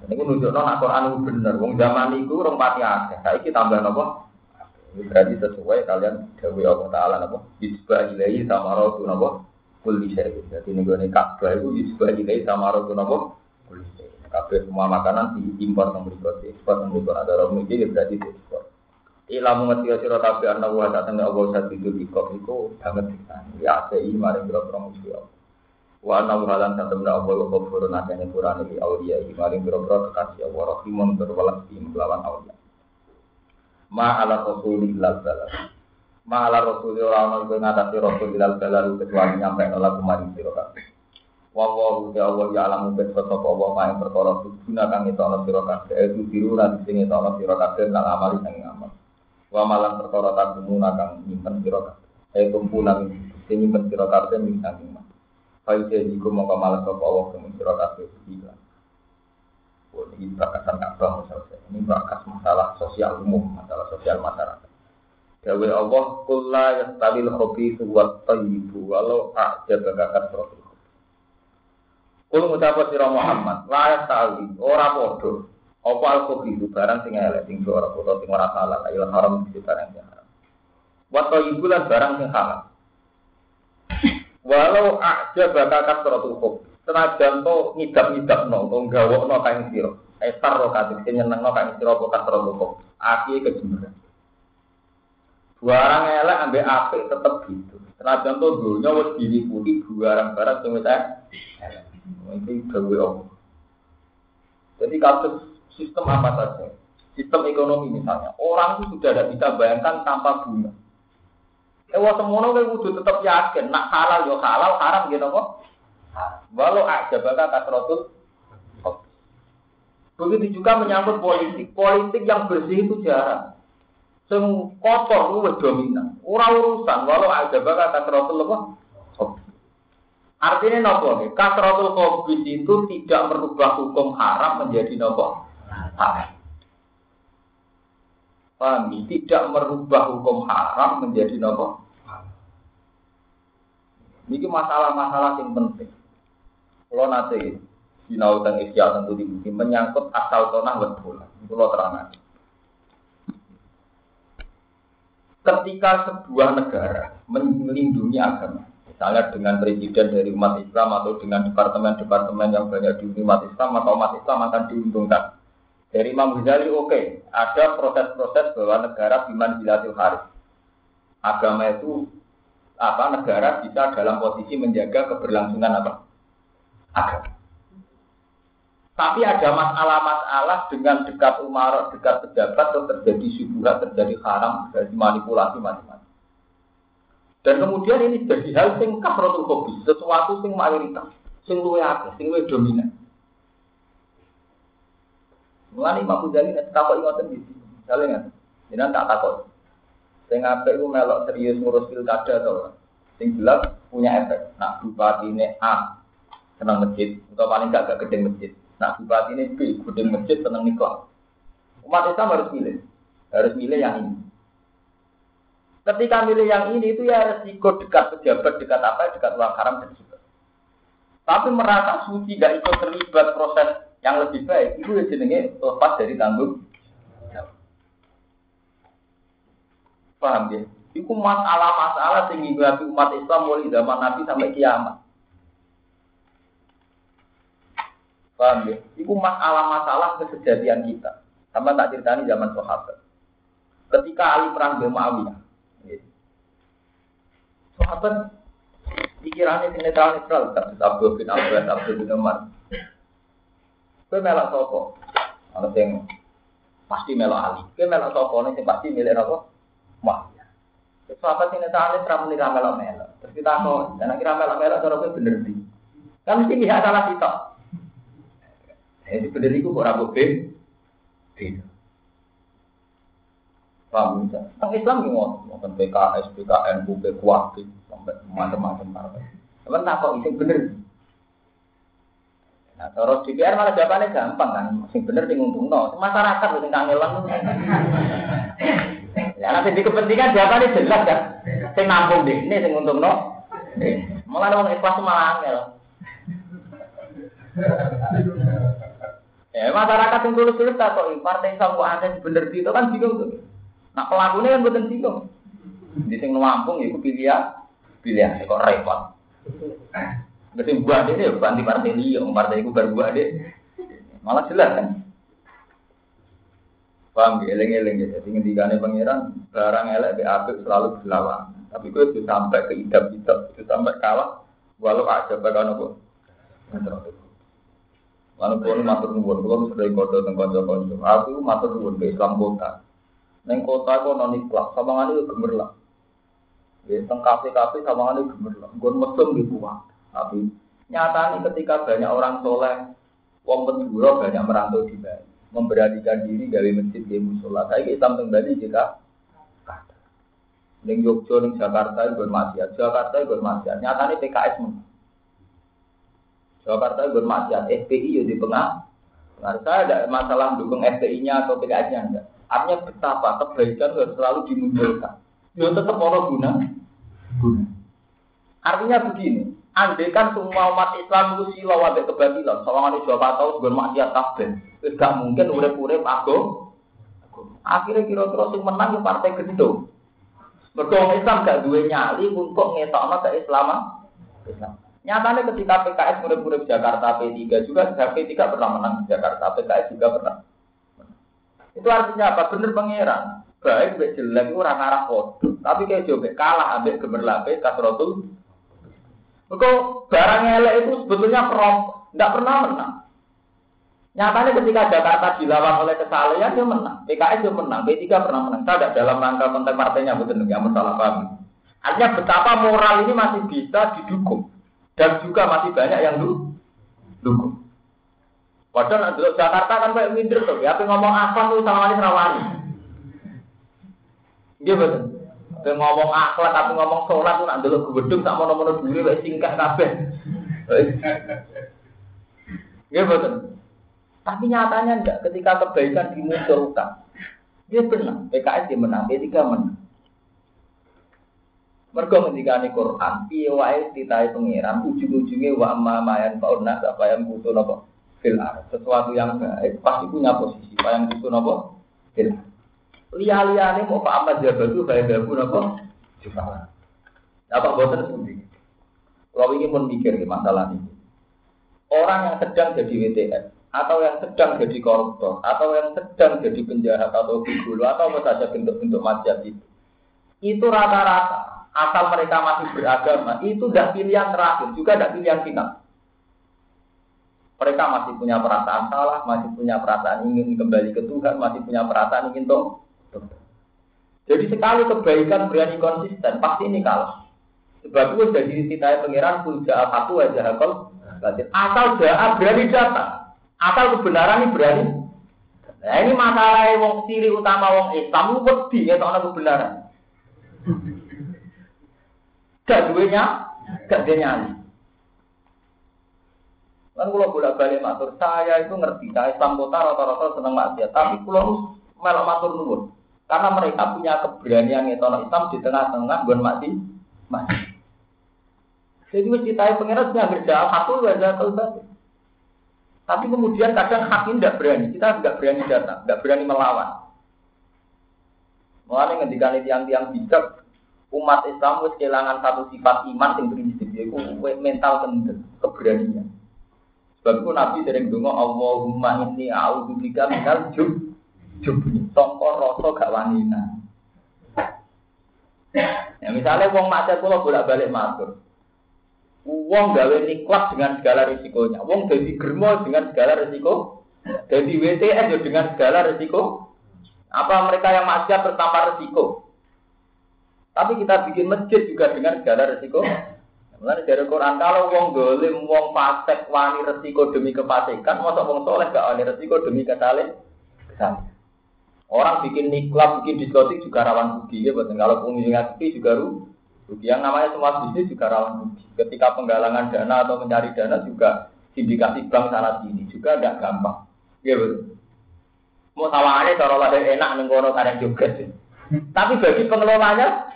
Speaker 1: Ini menunjuk nona Quran itu. Wong zaman itu orang pati akeh. Saya tambah nopo. Ini berarti sesuai kalian Dewi Allah Taala nopo. Isbah ilahi sama rotu nopo. Kuli Jadi ini gue Ka'bah itu isbah ilahi sama rotu nopo. Kuli Kabeh semua makanan diimpor yang berikut, ekspor yang berikut ada orang mungkin ya berarti diekspor. Ilamu ngerti sira kabeh ana wa tak tengah Allah satu itu ikut iku banget. Ya sei mari biro promosi Allah. Wa ana halan tengah Allah wa akene Qur'an iki aulia iki mari biro-biro kekasih Allah rahimun berwelas di melawan aulia. Ma ala rasul ilal balal. Ma ala rasul ora ana iku ngatasi rasul ilal balal kecuali nyampe nolak kemarin sira kabeh. Wawahu ya Allah ya alamu bet sapa Allah main perkara guna kang ana sira kabeh itu biru lan sing ana sira kabeh lan amali sing amal. Wa malan perkara takumuna kang nyimpen sira kabeh. Eh kumpulan sing nyimpen sira kabeh ning saking malas sapa Allah kang sira kabeh bila. Ini bakasan Ka'bah misalnya. Ini bakas masalah sosial umum, masalah sosial masyarakat. Dawe Allah kulla yastabil khabithu wa thayyibu walau a'jaba kasratul Kulo ngucap sira Muhammad, layak tahu ora padha. Apa al itu barang sing elek sing ora padha sing ora halal, ayo haram sing barang sing haram. Wa thayyibulan barang sing halal. Walau aja bakal kasratul hub. Senajan to ngidap-ngidap no, to gawok no kain siro. Esar ro katik sing nyeneng no kain siro kok kasro kok. Aki kejemberan. Barang elek ambek apik tetep gitu. Senajan to dunya wis diliputi barang-barang sing wis elek. Ini gawe Allah. Jadi kasus sistem apa saja, sistem ekonomi misalnya, orang itu sudah tidak bisa bayangkan tanpa bunga. Ewa semono kowe kudu tetap yakin, nak halal yo halal, haram gitu kok. Walau aja bakal kasrotul. Begitu juga menyangkut politik. Politik yang bersih itu jarang. Sing kotor lu dominan. Ora urusan walau aja bakal kasrotul apa? Artinya nopo nih, kasrotul kobis itu tidak merubah hukum haram menjadi nopo halal. Paham Tidak merubah hukum haram menjadi nopo. Ini masalah-masalah yang penting. Kalau nanti sinau dan isya tentu dibuki menyangkut asal tanah betul. Kalau terang Ketika sebuah negara melindungi agama, misalnya dengan presiden dari umat Islam atau dengan departemen-departemen yang banyak di umat Islam atau umat Islam akan diuntungkan. Dari Imam Ghazali oke, okay, ada proses-proses bahwa negara biman bilatil haris. Agama itu apa negara bisa dalam posisi menjaga keberlangsungan apa agama. Tapi ada masalah-masalah dengan dekat umar, dekat pejabat, terjadi syubhat, terjadi haram, terjadi manipulasi macam-macam. Dan kemudian ini jadi hal sing kasrotul hobi, sesuatu sing mayoritas, sing luwe akeh, sing luwe dominan. Mulane Imam Ghazali nek takok ngoten iki. Misalnya nggak, jenengan tak takut. Sing ku melok serius ngurus pilkada to. Sing jelas punya efek. Nak bupati ini A senang masjid, atau paling gak gak gede masjid. Nak bupati ini B gede masjid senang nikah. Umat Islam harus milih, harus milih yang ini. Ketika milih yang ini itu ya resiko dekat pejabat, dekat apa, dekat uang haram dan juga. Tapi merasa suci tidak ikut terlibat proses yang lebih baik itu ya jenenge lepas dari tanggung. Paham ya? Itu masalah-masalah dihadapi umat Islam mulai zaman Nabi sampai kiamat. Paham ya? Itu masalah-masalah kesejatian kita. Sama tak ceritani zaman sahabat. Ketika Ali perang dengan Muawiyah. Ya. Sahabat pikirannya netral-netral. Abdul bin Abbas, Abdul bin Umar. Kowe melok sapa? Ana sing pasti melok Ali. Kowe melok sapa sing pasti milik apa? Wah. Sahabat sing netane ra muni ra melok. Terus kita kok, dan akhirnya melok melok kowe bener di. Kan mesti pihak salah kita. Jadi bener iku kok ora bukti. Tidak. Paham Islam ki ngoten, PKS, PKN, BUP, kuat sampai macam-macam partai. Teman tak kok isi bener. Nah, terus DPR malah jawabannya gampang kan, sing bener sing no, masyarakat sing kangelan. Ya nanti di kepentingan jawabannya jelas kan, sing nampung deh, ini sing no. Malah orang ikhlas malah angel. Ya masyarakat yang tulus-tulus tak kok partai kok ada bener itu kan bingung tuh. Nah pelakunya kan bukan bingung. Di sing nampung ya pilih pilih kok repot. Mesti buah deh, ya ganti partai liya, partai itu berbuah deh. Malah jelas kan. Paham ya, eleng-eleng ya. Jadi ngendikane pangeran, barang elek di apik selalu berlawan. Tapi itu itu sampai ke idap-idap, itu sampai kalah. Walau aja bakal nopo. Lalu pun matur nuwun, kalau sering kode tentang konco-konco. Aku matur nuwun ke Islam kota. Neng kota aku non ikhlas, sama ngani gemerlap. Ya, teng kafe-kafe sama ngani gemerlap. Gue mesum di buah. Tapi nyata nih ketika banyak orang soleh, wong penduduk banyak merantau di Bali, memberanikan diri gawe masjid di musola. Saya Islam teng Bali jika Neng Yogyo, neng Jakarta itu bermaksiat, Jakarta itu bermaksiat. Nyata nih PKS menang. Jakarta itu bermaksiat, FPI ya di tengah. Nah, saya ada masalah mendukung FPI-nya atau PKS-nya enggak. Artinya betapa kebaikan harus selalu dimunculkan. Ya tetap orang guna. Guna. Artinya begini, Andai kan semua umat Islam itu silau wadah kebatilan, soalnya di Jawa tahu gue maksiat kabeh. Mungkin urep-urep aku. Akhirnya kira-kira sing menang di partai gendong. Mergo Islam gak duwe nyali untuk ngetokno ke Islam. Nyatanya ketika PKS murid-murid Jakarta P3 juga P3 pernah menang di Jakarta, PKS juga pernah. Itu artinya apa? Bener pangeran. Baik, baik jelek orang arah foto. Tapi kayak coba kalah ambil gemerlape kasrotul. Kok barang elek itu sebetulnya prom, tidak pernah menang. Nyatanya ketika Jakarta dilawan oleh kesalahan dia menang. PKS dia menang, P3 pernah menang. Tidak dalam rangka konten partainya betul nggak masalah paham. Artinya betapa moral ini masih bisa didukung. Dan juga masih banyak yang dukung. Padahal nanti Jakarta kan kayak minder tuh. Ya, ngomong akhlak tuh sama wali rawani. Iya betul. Tapi ngomong akhlak tapi ngomong sholat tuh nanti ke gedung tak mau nomor dulu kayak singkat kabeh. Iya betul. Tapi nyatanya enggak ketika kebaikan dimunculkan. Dia benar, PKS dia menang, dia tiga menang. Mergo ngendikane Quran, piye wae titahe pangeran ujung-ujunge wa amma mayan fauna apa yang butuh napa fil Sesuatu yang baik pasti punya posisi, apa yang butuh napa fil Liya-liyane mau Pak Ahmad Jabatu bae gabu napa Jufala. Apa boten pundi? Kalau ingin pun mikir masalah ini. Orang yang sedang jadi WTF, atau yang sedang jadi koruptor, atau yang sedang jadi penjahat atau gigolo, atau apa saja bentuk-bentuk maksiat itu, itu rata-rata asal mereka masih beragama, itu tidak pilihan terakhir, juga tidak pilihan final. Mereka masih punya perasaan salah, masih punya perasaan ingin kembali ke Tuhan, masih punya perasaan ingin toh. Jadi sekali kebaikan berani konsisten, pasti ini kalah. Sebab itu jadi titai pangeran pun jahat satu aja hakol. Asal jahat berani datang, asal kebenaran ini berani. Nah ini masalah wong ciri utama wong Islam, wedi ya kebenaran. Gak duenya, gak dia. Kan kalau bolak balik matur, saya itu ngerti, saya kota rata-rata seneng maksiat, tapi kalau melok matur nuwun, karena mereka punya keberanian itu Islam di tengah-tengah bukan mati, mati. Jadi tahu pengirat sudah kerja satu wajah kalau Tapi kemudian kadang hakim tidak berani, kita tidak berani datang, tidak berani melawan. Mulanya ngendikan tiang-tiang bijak, umat Islam wis kehilangan satu sifat iman yang prinsip yaitu mental kendel keberanian. Sebab itu Nabi sering dengar Allahumma inni a'udzubika minal jub jubni sangka rasa gak wanita. Ya misalnya wong maksiat kula bolak-balik matur. Wong gawe niklas dengan segala risikonya. Wong jadi germo dengan segala risiko. Jadi WTS dengan segala risiko. Apa mereka yang maksiat bertambah risiko? Tapi kita bikin masjid juga dengan segala resiko. Mulai dari Quran kalau wong dolim, wong fasik, wani resiko demi kefasikan, masa wong soleh gak wani resiko demi kesalahan. Orang bikin niklab, bikin diskotik juga rawan rugi ya, betul. Kalau pengunjung aktif juga rugi. Yang namanya semua bisnis juga rawan rugi. Ketika penggalangan dana atau mencari dana juga sindikasi bank sana sini juga tidak gampang. Ya betul. Mau tawangannya cara lahir enak nengkono karena juga sih. Tapi bagi pengelolanya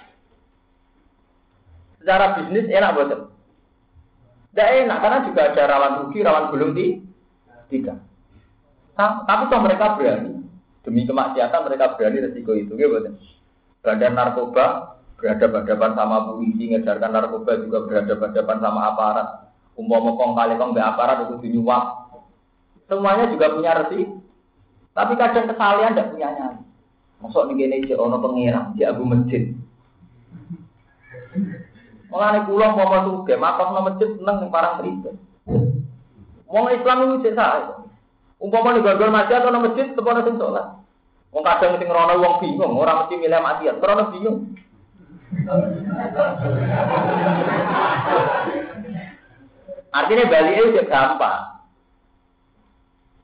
Speaker 1: Secara bisnis enak betul. Tidak enak karena juga ada rawan rugi, rawan belum di tidak. Tapi toh mereka berani demi kemaksiatan mereka berani resiko itu, gitu betul. Badan narkoba berhadapan-hadapan sama polisi, ngejarkan narkoba juga berhadapan-hadapan sama aparat. Umpama kong kali kong be aparat itu dinyuap. Semuanya juga punya resiko. Tapi kadang kesalahan tidak punya nyali. Masuk nih gini, ono pengirang, di abu masjid. Mulane kula suge, mapak nang masjid seneng ning parang pribadi. Wong Islam itu cek sae. Umpama ning gondol masjid nang masjid tepono sing salat. Wong kadang sing rono wong bingung, ora mesti milih mati, rono bingung. Artinya balik itu gampang.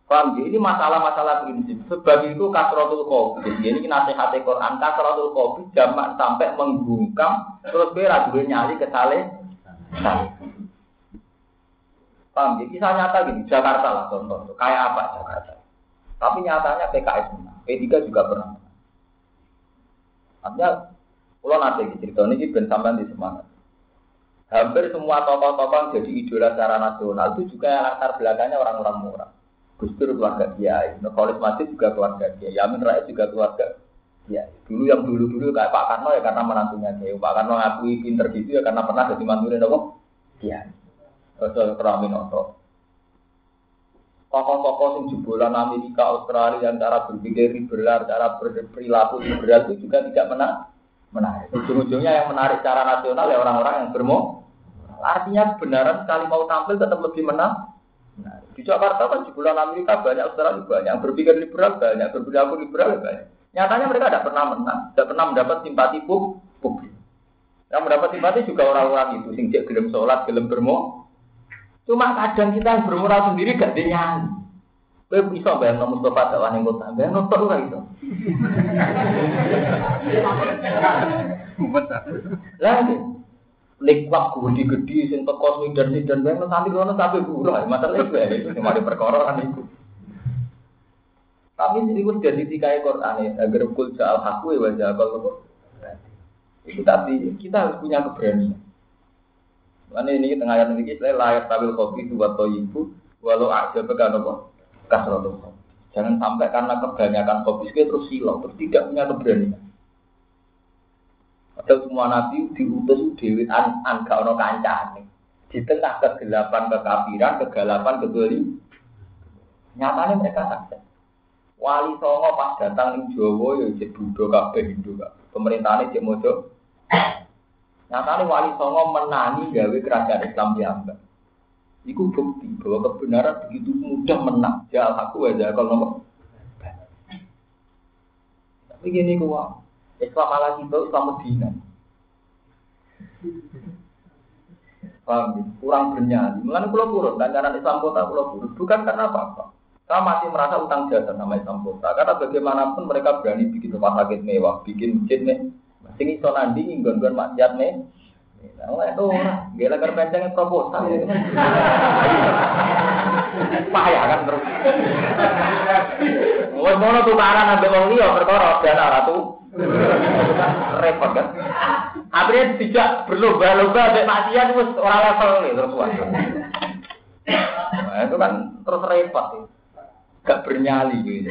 Speaker 1: Paham ya? Ini masalah-masalah prinsip. Sebab itu kasrotul kopi. Ini nasihat Quran. Kasrotul kopi jamak sampai menggungkam. Terus gue nyali ke sale. Paham ya? Kisah nyata gini. Jakarta lah contoh. Kayak apa Jakarta? Tapi nyatanya PKS menang. P3 juga pernah. Artinya, kalau nanti cerita ini ben sampean di semangat. Hampir semua tokoh-tokoh jadi idola secara nasional itu juga latar belakangnya orang-orang murah. Gus Dur keluarga Kiai, Nukholis Masjid juga keluarga Kiai, Yamin Rais juga keluarga Kiai. Dulu yang dulu-dulu kayak Pak Karno ya karena menantunya Kiai. Pak Karno ngakui pinter gitu ya karena pernah jadi mantunya nopo Kiai. Ojo keramin otot. Tokoh-tokoh yang jebolan Amerika, Australia yang cara berpikir liberal, cara berperilaku liberal itu juga tidak menarik. Menarik. Ujung-ujungnya yang menarik secara nasional ya orang-orang yang bermo. Artinya benaran sekali mau tampil tetap lebih menang. Nah, di Jakarta kan jebolan Amerika banyak, Australia banyak, berpikir liberal banyak, berperilaku liberal banyak. Nyatanya mereka tidak pernah menang, tidak pernah mendapat simpati publik. Yang mendapat simpati juga orang-orang itu, sing cek gelem sholat, gelem bermo, Cuma kadang kita yang bermoral sendiri gak dinyanyi. Kowe bisa bayang nomor Mustafa dakwah ning kota, bayang nonton ora itu. Lah likwak gede-gede sing teko dan bayang nanti kono sampai buruh. Masalah itu ya itu cuma di perkara kan itu. Tapi ini pun jadi tikai Quran ya, agar kul soal hakku ya wajah kalau itu tapi kita harus punya keberanian. Karena ini tengah ayat ini saya layak tabil kopi itu atau ibu walau aja pegang apa kasrotul Jangan sampai karena kebanyakan kopi itu terus silau, terus tidak punya keberanian. Atau semua nabi diutus dewi an an gak ono kancane. Di tengah kegelapan kekafiran, kegelapan kegeli. Nyatanya mereka sakit. Wali Songo pas datang di Jawa ya jadi Buddha kabeh Hindu kabeh. Pemerintahnya cek mojo Nyatanya wali songo menangi gawe kerajaan Islam piyambak. Iku bukti bahwa kebenaran begitu mudah menang. Jal aku aja kalau nomor. Tapi gini gua, Islam ala kita Islam Medina. Paham ya? Kurang bernyali. Mengenai pulau buruk, dan karena Islam kota pulau buruk. Bukan karena apa-apa. Saya masih merasa utang jasa sama Islam kota. Karena bagaimanapun mereka berani bikin rumah sakit mewah, bikin masjid nih Sing iso nandingi nggon-nggon maksiat. Lah ora itu ora, gila karo pencenge proposal kan. Payah kan terus. Wes mono tukaran ambek wong liya perkara dana ratu. Repot kan. Akhirnya tidak berlomba-lomba ambek maksiat wis ora level nih terus. Nah, itu kan terus repot. Gak bernyali gitu.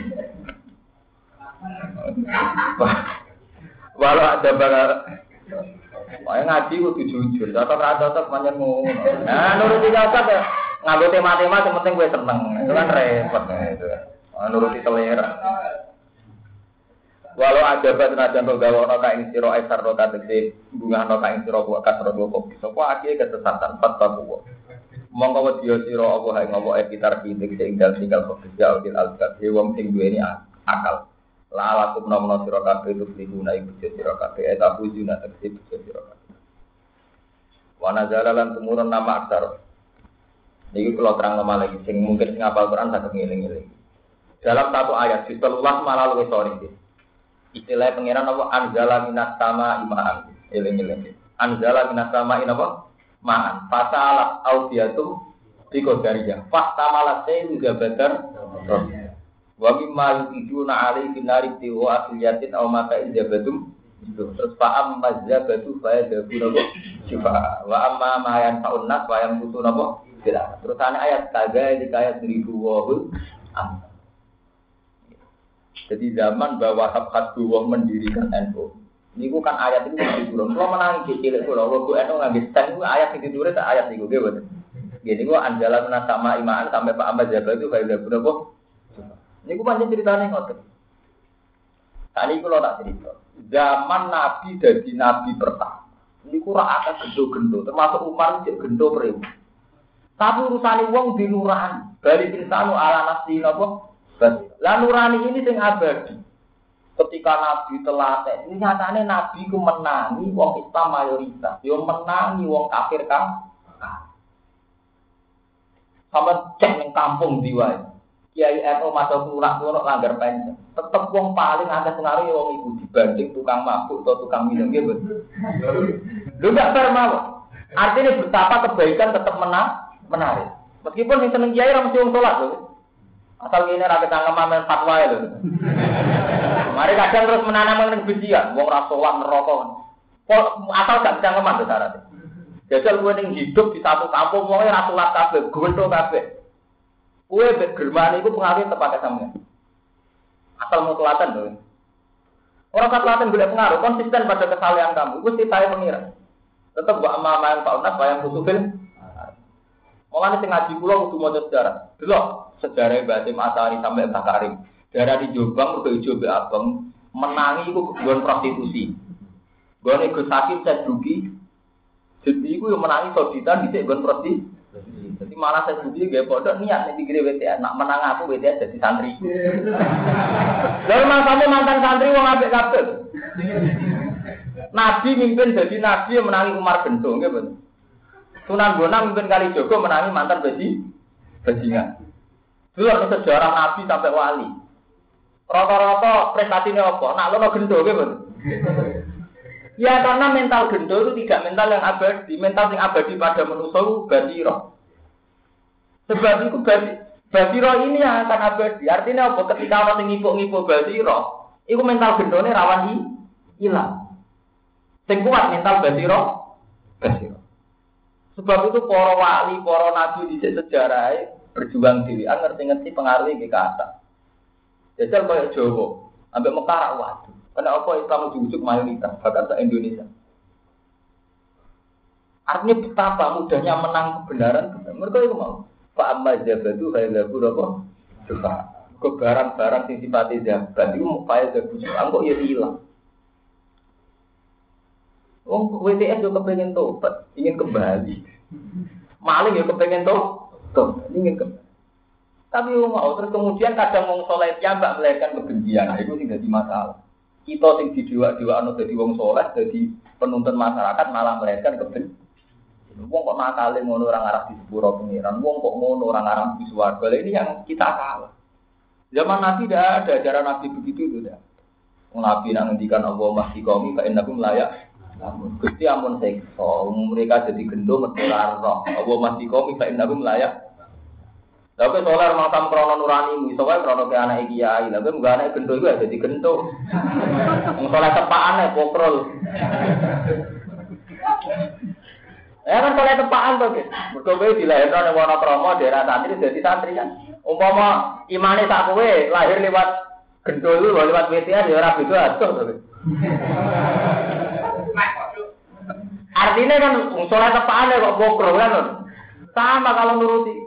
Speaker 1: Walau ada bakal Wah ngaji kudu jujur, tetap rata tetap banyak ngono. Nah, nuruti cocok ya. Ngambil tema-tema penting gue seneng. Itu kan repot nah, itu. Nah, nuruti selera. Walau ada badan dan rogawa no kain siro esar no kategori bunga no kain siro buat kasro dua kopi. So kok akhirnya kesesatan fatwa buat. Mongko wedi siro apa hai ngopo kitar kitik sing dal tinggal jauh di alkat. Wong sing duweni akal. Lala kum nomono siro kafe itu selihuna ibu siro kafe. Eta bujuna ibu siro kafe. Wana jalalan tumurun nama aksar. Ini kalau terang nama lagi, sing mungkin sing apal Quran tak ngiling-ngiling. Dalam satu ayat, di telulas malah lebih sorry. Istilah pengiran apa? Anjala minas sama imaan. Iling-iling. Anjala minas sama apa? Maan. Fasalah audiatum Fikodariyah. Fahtamalah saya juga better. Wa mimma yukiduna alaihi nari tiwa asliyatin aw maka ijabatum terus fa'am mazabatu fa yadabu nabo. Wa amma ma yang fa'un nas wa yang butuh nabo. Terus ana ayat kaga di ayat seribu wahul. Jadi zaman bahwa dua mendirikan NU ini kan ayat ini di turun kalau menang kecil kalau waktu NU nggak bisa ayat ini turun ayat ini gue betul Gini gua anjalan sama imaan sampai Pak Ahmad Jabal itu kayak udah berapa ini gue panjang ceritanya ngotot. Kali kalau tak cerita, zaman Nabi dari Nabi pertama, ini kurang ada gendo-gendo, termasuk Umar cek gendo beribu. Tapi urusan uang di nurani, dari insanu ala nasi nopo. Lah nurani ini sing abadi. Ketika Nabi telah ini nyatanya Nabi ku menangi wong Islam mayoritas, yo menangi wong kafir kan. Sama cek neng kampung diwai. Kiai NU masuk lunak kuno langgar panjang. Tetep wong paling ada pengaruh wong ibu dibanding tukang mabuk atau tukang minum gitu. Lu gak fair mau. Artinya betapa kebaikan tetap menang, menarik. Meskipun yang seneng kiai mesti wong sholat loh. Asal ini rakyat tangga main fatwa ya loh. Mari kadang terus menanam kebencian, wong rasulah neraka. Asal gak bisa ngeman tuh syaratnya. Jajal hidup di satu kampung, mau rasulah kafe, gue tuh kafe. Kue germani itu pengaruh tepat. Asal mau telaten. Orang kat telaten boleh pengaruh, konsisten pada kesalahan kamu. Sih saya mengira. Tetap buat ama yang Pak Unas, yang butuh film. Mulane sing ngaji kula kudu maca sejarah. Delok sejarah Basim Asari sampai Mbah. Daerah di Jombang udah ijo be abang menangi iku nggon prostitusi. Gue Gus Hakim saya dugi. Jadi iku yang menangi soditan di nggon prostitusi. Jadi malah saya dugi gak bodoh niat nih pikir WTS. Nak menang aku WTS jadi santri. Lalu sampai mantan santri wong apik kabeh. Nabi mimpin jadi nabi yang menangi Umar Gento, gitu. Sunan Bonang mimpin kali Joko menangi mantan besi bajingan. Ada sejarah Nabi sampai wali. Rata-rata prestasinya apa? Nak lo gendo gitu. Ya karena mental gendo itu tidak mental yang abadi, mental yang abadi pada manusia itu basiro. Sebab itu basi, basiro ini yang akan abadi. Artinya apa? Ketika orang yang ngipuk-ngipuk itu mental gendone rawan hilang. Sing kuat mental basiro, basiro. Sebab itu para wali, para nabi di sejarah berjuang diri, ngerti-ngerti pengaruhnya ke kata. Jajal kayak Jawa, sampai Mekah waktu. Karena apa Islam ujuk-ujuk mayoritas, bahkan se Indonesia. Artinya betapa mudahnya menang kebenaran. Mereka itu mau. Pak Ahmad Jabatu Khailabu apa? Suka. Ke barang-barang yang sifatnya jabat itu mau kaya jabat. Angkok ya hilang. Wong WTS juga kepengen tobat, ingin kembali. Maling ya kepengen tobat ingin ke tapi mau terus kemudian kadang wong soleh mbak melahirkan kebencian nah, itu tidak di masalah kita sing dua dua anu jadi wong soleh jadi penuntun masyarakat malah melahirkan kebencian Wong kok nakale ngono orang arah di sepuro pengiran, wong kok ngono orang arah di suarga. Ini yang kita salah. Zaman Nabi tidak ada cara Nabi begitu itu tidak. Nabi yang ngendikan Allah masih kami, fa innakum layak namun Gusti amun sekso, mereka jadi gendong metular roh. Allah masih kami, fa innakum layak tapi solar makam krono nurani, soalnya krono ke anak kiai, tapi nggak anak gento juga jadi gento. Yang soalnya tepaan ya pokrol. Ya kan soalnya tepaan tuh, berkobe dilahirkan oleh warna kromo daerah santri jadi santri kan. Umpama imane tak kue lahir lewat gento itu lewat WTA ya orang itu atuh tuh. Artinya kan soalnya tepaan ya kok pokrol kan. Sama kalau nuruti.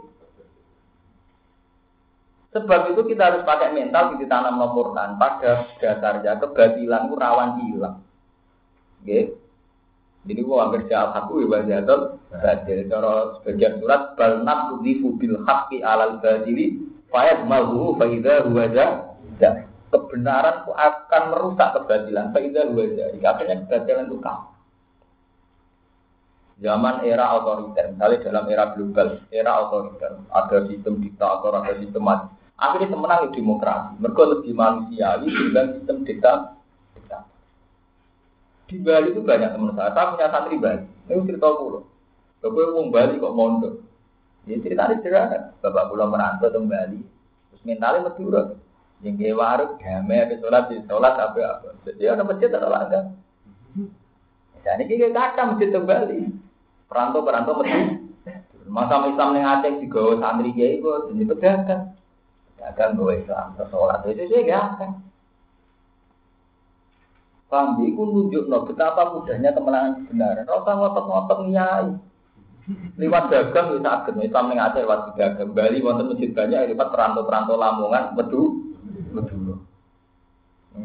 Speaker 1: Sebab itu kita harus pakai mental di tanam Quran. Pada dasarnya kebatilan itu rawan hilang. Oke. Jadi gua jawab aku ya bajatul badil. Cara sebagian surat bal nafudhifu bil haqqi alal badili fayad mahu faida huwaja kebenaran itu akan merusak kebatilan faida huwaja. Artinya kebatilan itu kamu. Zaman era otoriter, misalnya dalam era global, era otoriter, ada sistem diktator, ada sistem mati Akhirnya temenang demokrasi. Mereka lebih manusiawi dengan sistem dikta. Di Bali itu banyak teman saya. Saya punya santri Bali. Ini cerita pulau. Bapak mau Bali kok mondok. Ya cerita ini sederhana. Bapak pulau merantau ke Bali. Terus mentalnya Madura. Yang kayak warung, damai, ada sholat, di sholat, apa apa. Jadi ada masjid, ada langgan. Ya ini kayak kata masjid Bali. Perantau-perantau masjid. Masa Islam yang Aceh juga santri kayak itu, jadi pedagang. Dagang gue Islam, sholat itu sih akan. Paham, itu nunjuk no, betapa mudahnya kemenangan kebenaran. Rasa ngotot-ngotot nyai. Lewat dagang bisa agak, Islam yang ada lewat dagang. Bali wonten masjid banyak, lewat perantau-perantau Lamongan, bedu, bedu.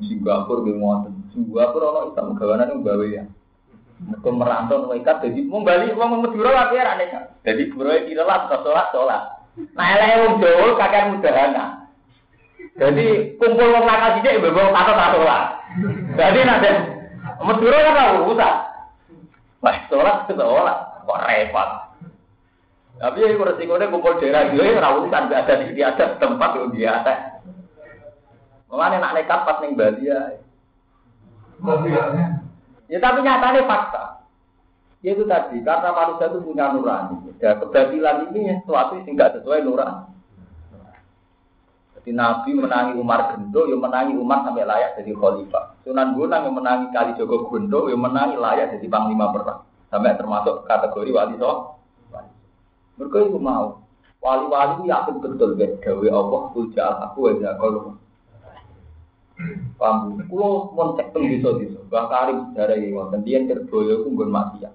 Speaker 1: Singapura gue wonten. Singapura ono Islam gawanan yang bawa ya. Mereka merantau mereka jadi mau Bali, mau Madura lagi ya. Jadi bro kita lah sholat sholat. Nah, elek wong Jawa kakek mudahana. Jadi kumpul wong nakal sithik mbok kata tak sholat. Jadi nanti Madura kan ora urusan. Wah, sholat sholat kok repot. Tapi ya itu resikonya kumpul daerah gue ora urusan gak ada di ada tempat yang biasa. Mulane nak nekat pas ning Bali ya. Ya tapi nyatanya fakta. Ya itu tadi, karena manusia itu punya nurani. Ya, kebatilan ini sesuatu yang tidak sesuai nurani. Jadi Nabi menangi Umar Gendo, yang menangi Umar sampai layak jadi khalifah. Sunan Gunung yang menangi Kali Jogo Gendo, yang menangi layak jadi panglima perang. Sampai termasuk kategori wali soh. Mereka itu mau. Wali-wali itu yakin betul ya, gawe Allah, puja aku aja kalau Paham? Kulo mau cek teng desa-desa. Bang Karim sejarah iki wonten dia Kerboyo ku nggon maksiat.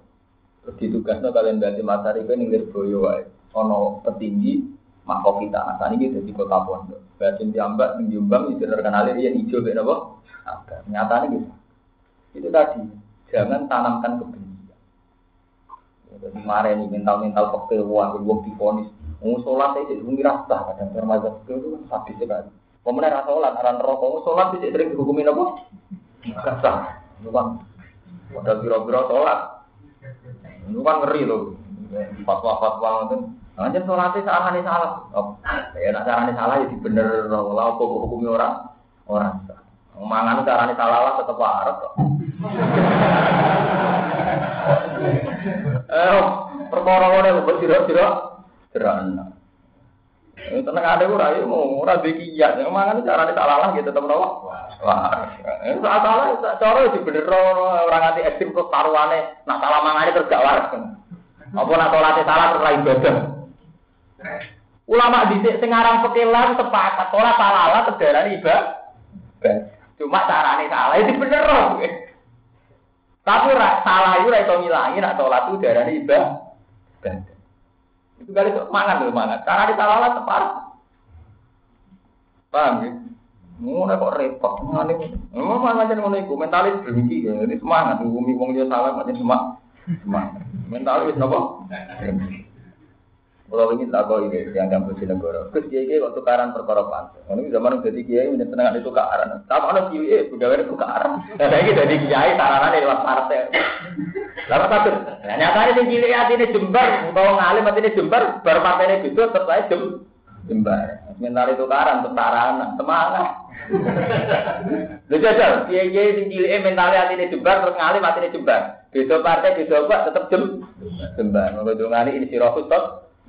Speaker 1: Terus ditugasno kalian berarti matahari kan ning Lirboyo wae. Ono petinggi mahkota asani gitu di kota Pondok. Berarti diambak ning itu terkenal dia hijau mek napa? Nyatanya gitu. Itu tadi, jangan tanamkan kebencian. Jadi kemarin ini mental-mental koktel wah, wong difonis. Mau sholat aja, mungkin rasa kadang termasuk itu kan sadis sekali. Pemenang rasa sholat, aran rokok, mau sholat bisa sering dihukumin apa? Kasar, itu kan. Padahal biro-biro sholat, itu kan ngeri loh. Fatwa-fatwa itu. Anjir sholatnya salah nih salah. Oh, ya nak caranya salah ya bener. Lah apa hukumi orang? Orang. Mangan caranya salah lah tetap arep kok. Eh, perkara ngene kok sira-sira sederhana. Eh, tenang ada ora yo mau ora dikiyat. Mangan caranya salah lah gitu tetep nopo. Wah, eh salah cara di bener ora nganti ekstrim terus taruhane nak salah mangane terus gak waras. Apa nak salate salah terus lain ibadah. Ulama dhisik sing aran pekelan sepakat ora salah lah terdarani ibadah. Cuma carane salah itu bener. Tapi salah itu ra iso ngilangi nak salat itu darane ibadah. Itu kali itu mangan lho mangan. Cara salah lah tepat. Paham ya? Ngono kok repot. Ngene. Ngono macam ngono iku mentalis berhenti ya. Ini semangat ngumi wong dia salah macam semangat. Semangat. Mentalis napa? Kalau ini tak kau ini yang kampus di negara. Terus kiai kiai waktu karan perkara pantai. Ini zaman jadi kiai menjadi tenang itu karan. Tapi ada kiai pegawai itu karan. Dan lagi jadi kiai taranan luar partai. Lalu satu. Nah, nyatanya si kiai hati ini jembar. Kalau ngalim hati ini jembar. Baru partai ini gitu setelah jem jembar. Sementara itu karan taranan semangat. Lu jajal, kiai kiai si kiai mentalnya hati ini jembar terus ngalim hati ini jembar. Besok partai besok apa tetap jem jembar. Mau ngani ini si rohut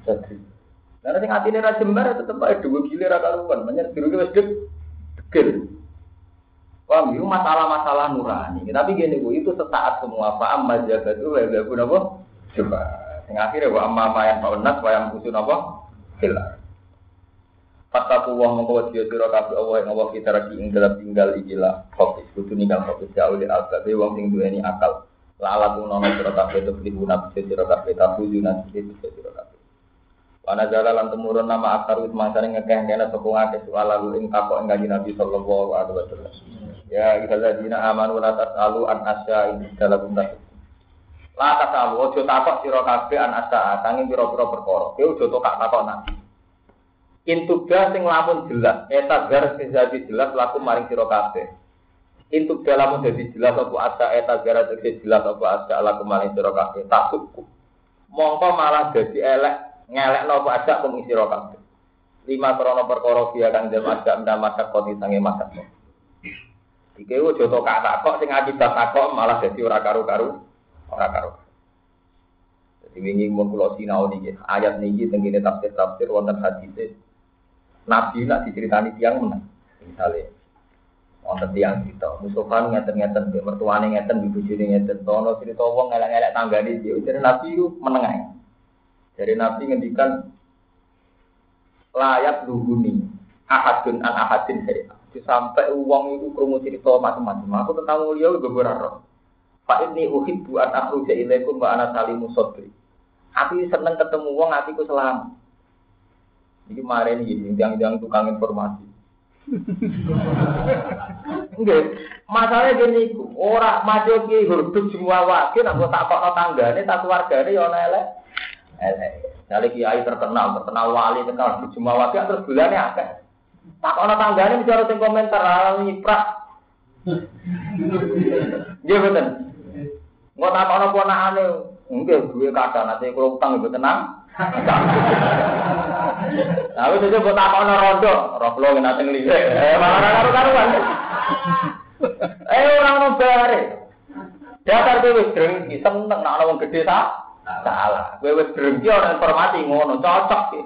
Speaker 1: jadi, karena sing atine ra jembar tetep ae dua gile ra karuan, banyak biru wis degel. Wah, itu masalah-masalah nurani. Tapi gini bu, itu sesaat semua paham majaga itu ya gak guna apa? Coba. Sing akhirnya wa amma ma yang paunas wa yang usun apa? Hilang. Fataku wa mongko wasiya sira kabeh Allah yang Allah kita lagi ing dalam tinggal ikilah fokus kudu ninggal fokus jauh di albabe wong sing duweni akal. Lalat nono sira kabeh itu dibuna sira kabeh tabu yunan sira kabeh. Wana jala lan temurun nama akar wis mangsa ning ngekeh kene sapa ngake soal lalu ing takok ing kanjeng Nabi sallallahu alaihi wasallam. Ya dina amanu la tasalu an asya ing dalam. La tasalu ojo takok sira kabeh an asya sanging pira-pira perkara. Kowe ojo takok takok Nabi. Intuga sing lamun jelas, eta gar sing jadi jelas laku maring sira kabeh. Intuga lamun jadi jelas apa asya eta gar sing jelas apa asya laku maring sira kabeh. Takutku. Mongko malah dadi elek ngelek nopo ajak pengisi rokaat. Lima krono perkara dia kang dem ajak masak koti sange masak. Iki wo joto kata kok sing akibat takok malah dadi ora karu-karu, ora karu. Jadi wingi mun kula sinau niki ayat niki teng kene tafsir-tafsir wonten hadis Nabi nak diceritani tiang menang. Misalnya wonten tiang cerita, Mustafa ngeten-ngeten, mertuane ngeten, ibu bojone ngeten, tono cerita wong ngelak-ngelak tanggane dia. Jadi Nabi itu menengah. Dari Nabi ngendikan layak luhuni ahadun an ahadin dari sampai uang itu kerumuh cerita macam-macam. Aku tentang mulia juga berharap. Pak ini uhibbu an akhruja ilaikum wa ana salimu sodri. Aku seneng ketemu uang, aku ku selamat. Ini kemarin ini, yang-yang tukang informasi. Enggak, masalahnya gini, orang maju ki huruf semua wakil, aku tak kok tanggane, tak keluargane ya elek. Jadi kiai terkenal, terkenal wali, terkenal cuma wali, terus bulannya akeh. Tak ono tanggane bicara sing komentar hal nyiprak. Nggih betul. Nggak tak ono ponakane, nggih duwe kadang nanti kalau utang ibu tenang. Tapi itu buat tak ono rondo, roh lo nanti ngelirik. Eh malah karu karuan. Eh orang nobare. Dasar kowe wis drengki seneng nak ono wong gedhe tak. Salah. Kowe wis drengki ora informasi ngono, cocok iki.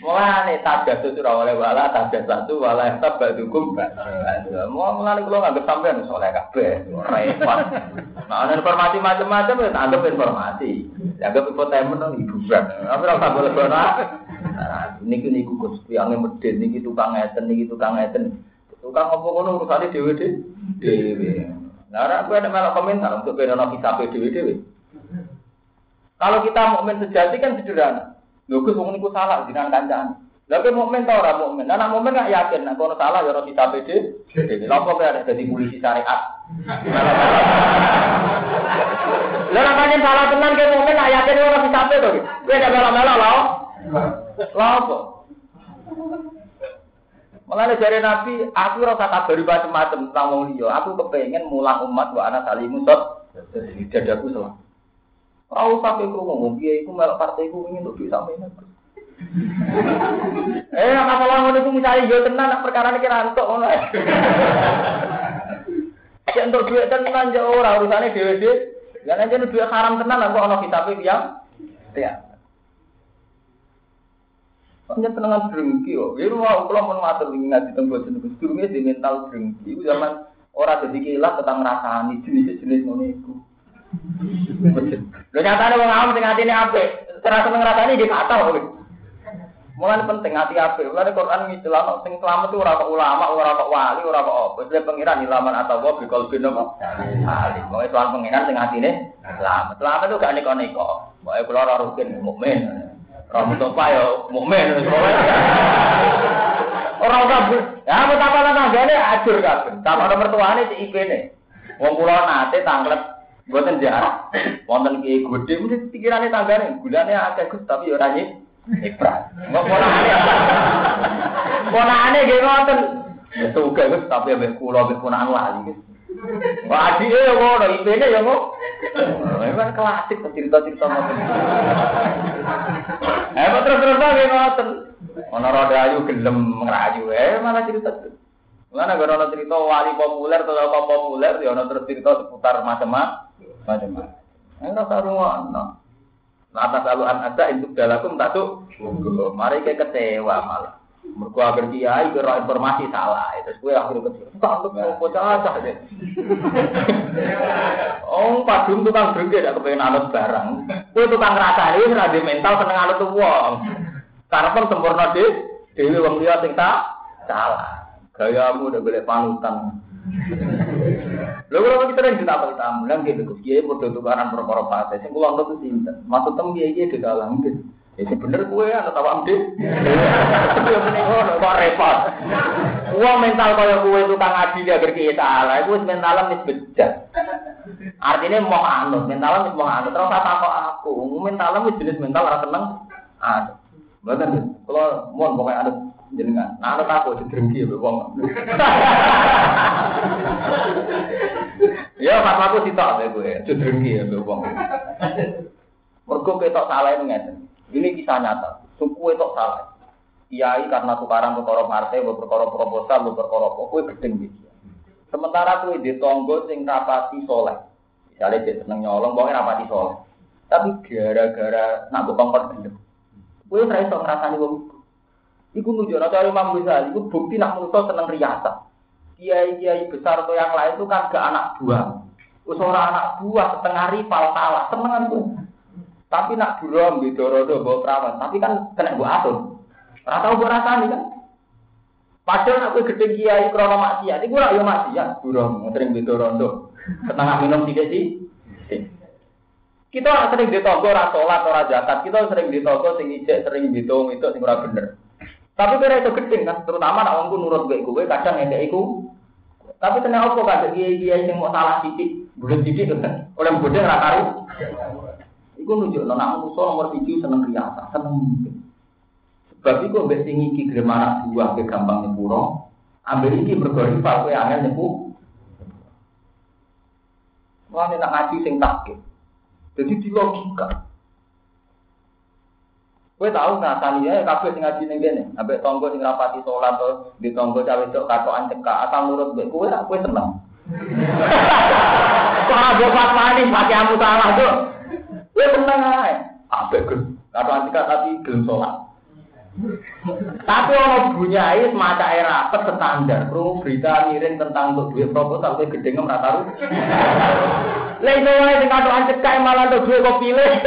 Speaker 1: Mulane tajasus ora oleh wala tajasatu wala tabadukum. Mau mulane kula nganggep sampean soleh kabeh, repot. Nah, ana informasi macam-macam ya anggap informasi. Anggap infotainment dong hiburan. Tapi ora usah boleh Nah, niki niku Gusti angin medhit niki tukang ngeten niki tukang ngeten. Tukang apa ngono urusane dhewe dhewe. Nah, aku ada malah komentar untuk beda kita PDW Kalau kita mukmin sejati kan sederhana. Lho Gus wong niku salah jinan kancane. Lah kowe mukmin ta ora mukmin? Nah, mukmin gak yakin nek ono salah ya ora kita pede. Lha kok ada dadi polisi syariat. Lah nek salah tenan kowe mukmin gak yakin ora kita pede to. Kowe gak melo-melo lho. Lha apa? Mulane jare Nabi, aku ora usah kabari macam-macam tentang wong. Aku kepengen mulang umat wa ana salimu sot. Jadi aku salah. Ora usah kowe ngomong piye iku melok partai iku ingin untuk bisa sampeyan. eh, masalah ngono iku misale yo tenan perkara iki rantuk ngono. Ya untuk duit tenan yo ora urusane dhewe-dhewe. Lah nek duit haram tenan kok ana kitabe tiyang. Ya. Hanya tenangan drengki yo. Ya rumah kula mun matur ngaji teng boten niku sedurunge di mental drengki. Iku zaman ora dadi kilat tentang rasani jenis-jenis ngono iku. Lho nyatane wong awam sing atine apik, terasa ngrasani di kata kok. Mulane penting hati ape. Mulane Quran ngijelano sing selamat ora kok ulama, ora kok wali, ora kok apa. Wis pengiran ilaman atau wa bikol bin apa? Ali. Mau soal pengiran sing atine selamat. Selamat itu gak neko-neko. Pokoke kula ora rutin mukmin. Ora mutopa yo mukmin. Ora kabeh. Ya betapa tanggane ajur kabeh. Sama mertuane si IP-ne. Wong kula nate tanglet Buatan jarak, wonten kiai gede, mesti pikirannya tanggane, gulane akeh gus tapi ora nyip. Ibrat. Kok ponakane. Ponakane nggih ngoten. Ya wis tapi ambek kula ambek ponakan lali. Wah adike yo ngono, ipene yo ngono. Memang klasik cerita-cerita ngoten. Eh terus terus nggih ngoten. Ana rada ayu gelem ngrayu eh malah cerita. Mana gara cerita wali populer atau apa populer, ya ana terus cerita seputar macam-macam. Macam-macam. Eh rasa ruang. Atas lalu an ada untuk dalakum tak tuh. Mari kecewa malah. Mergo agar kiai kira informasi salah, itu gue akhirnya kecewa. Tak mau bocah aja deh. Oh, padung tukang drengke tidak kepengen anut barang. Gue tukang rasa ini seradi mental seneng anut. Karena pun sempurna deh. Dewi wong liya sing tak salah. Gayamu udah boleh panutan. Lho kalau kita yang kita kita bilang gitu, Kiai bodoh tukaran perkara fase. Sing kula nurut sinten? Maksud tem kiai di dalam gitu. Ya bener kue ana tawa amde. Ya mending ngono kok repot. Wong mental kaya kue tukang adi agar kiai salah, iku wis mentalan wis bejat. Artinya mau anut, mentalan wis mau anut. Terus apa kok aku? Mentalan wis jenis mental ora seneng anut. Mboten, kula mohon pokoke anut jenengan. Nah, anut aku didrengki ya wong. Ya, pas aku sitok ya gue, didrengki ya wong. Mergo ketok salah itu ngeten. Ini kisah nyata. Suku itu salah. Kiai karena tukaran perkara partai, perkara proposal, perkara apa, gedeng gitu. Sementara kowe di tonggo sing rapati soleh. Misalnya dia seneng nyolong, pokoknya rapati soleh. Tapi gara-gara nak kongkon gendem. Kowe ora iso ngrasani wong iku. Iku nunjukno cara Imam Ghazali iku bukti nak manusa seneng riasa. Kiai-kiai besar atau yang lain itu kan gak anak buah. Wis anak buah setengah rival salah, senengan tuh. Tapi nak buram gitu rodo bawa perawan, tapi kan kena gua atur. Ora tau gua rasani kan. Padahal aku gede kiai krono maksiat, iku ora yo maksiat, buram sering gitu rondo. Setengah minum tiga sih. Kita sering ditonggo ora salat ora zakat, kita sering ditonggo sing ijek sering ditung itu sing ora bener. Tapi kira itu gede kan, terutama nak wongku nurut gue gue kadang ngekek iku. Tapi kena apa kan kiai-kiai sing mau salah titik, bulan titik kan. Oleh bodoh ora karu. Iku nunjuk nak musuh nomor tujuh seneng riasa, seneng mimpi. Sebab iku mbek sing iki gelem anak buah ke gampang nyepuro. Ambil iki mergo rival kowe angel nyepu. Wah, nak ngaji sing takut. Jadi di logika. Kowe tahu ngrasani ya kabeh sing ngaji ning kene, ambek tonggo sing rapati salat to di tonggo cawe cok katokan cekak asal nurut kowe kowe kowe seneng. Kok ora pas mani pati amu salah tuh. Kowe seneng ae. Ambek gus katokan cekak tapi gelem salat. Tapi ono bunyai semacam era apa standar, perlu berita miring tentang untuk duit proposal kowe gede ngem ra tahu. Lah iso wae sing katokan cekak malah untuk duit kok pilih.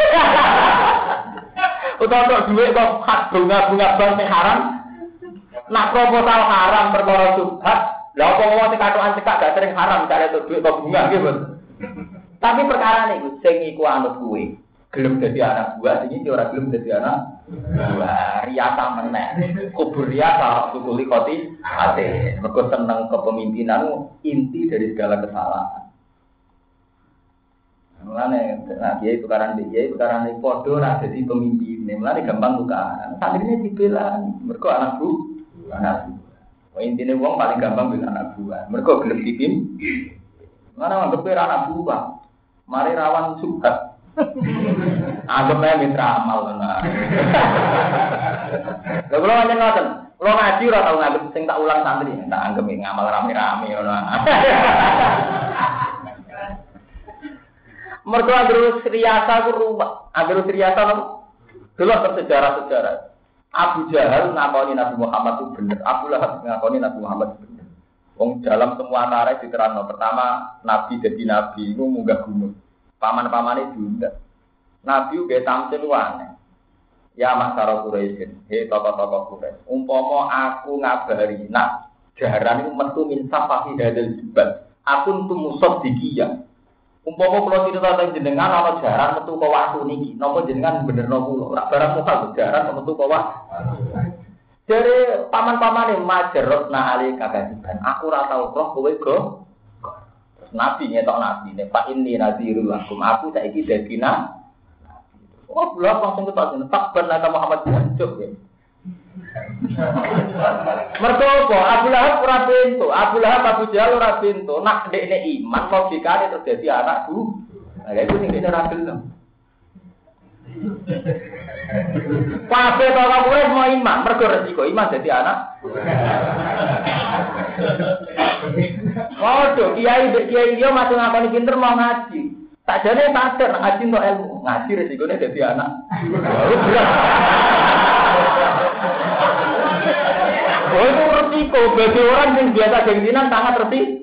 Speaker 1: Utawa kok duit kok hak bunga-bunga bank haram. Nak proposal haram perkara subhat,
Speaker 2: Lah apa wong sing cekak gak sering haram cari itu duit atau bunga gitu. Tapi perkara nih, sing iku anut kuwe. Gelem dadi anak buah, sing iki ora gelem dadi anak buah. Riasa meneh. Kubur riasa sukuli koti ate. Mergo seneng kepemimpinan inti dari segala kesalahan. Mulane nah kiai tukaran di kiai tukaran di podo nah jadi pemimpin. Mulane gampang tukaran. Santrinya dibela, mergo anak bu, anak bu. Oh, intinya uang paling gampang bila anak buah. Mereka gelem dikim. Mana anggap anak buah. Mari rawan suka. Anggap mitra amal benar. Lalu kalau ngajak ngoten, kalau ngaji ora tau nganggep sing tak ulang santri, tak anggap ngamal rame-rame ngono. Mergo terus riasa ku rumah, terus riasa nopo? Dulu sejarah-sejarah. Abu Jahal ngakoni Nabi Muhammad itu benar. Abu Lahab ngakoni Nabi Muhammad itu benar. Wong dalam semua tarikh diterangno. Pertama Nabi jadi Nabi itu munggah gunung. Paman-paman itu juga. Nabi uga tampil aneh. Ya masyarakat Quraisy, hei tokoh-tokoh Quraisy. Umpomo aku ngabari, nah jaran itu metu min safahi hadal jibal. Aku tuh musab dikiyah. Umpama kula cerita tentang jenengan ana jaran metu ke waktu niki, napa jenengan bener? Ora barang muka jaran metu ke Jadi paman-pamane majerot na ali kagasiban. Aku ora tau roh kowe go. Nabi nyetok nabi ne Pak ini nadhirul lakum. Aku saiki dadi nabi. Oh, belum langsung jeneng. Tak benar Muhammad jancuk ya. Mergo apa? Abu Lahab ora pintu, Abu Lahab Abu Jahal ora pintu. Nak dekne iman logikane terjadi anakku. Nah, itu sing dekne ora. Kabeh to kuwi mau iman, mergo resiko iman dadi anak. Waduh, kiai kiai dia masih ngakoni pinter mau ngaji. Tak jadi sadar ngaji untuk ilmu, ngaji resikonya jadi anak. Oh itu resiko bagi orang yang biasa gengsinan sangat resiko,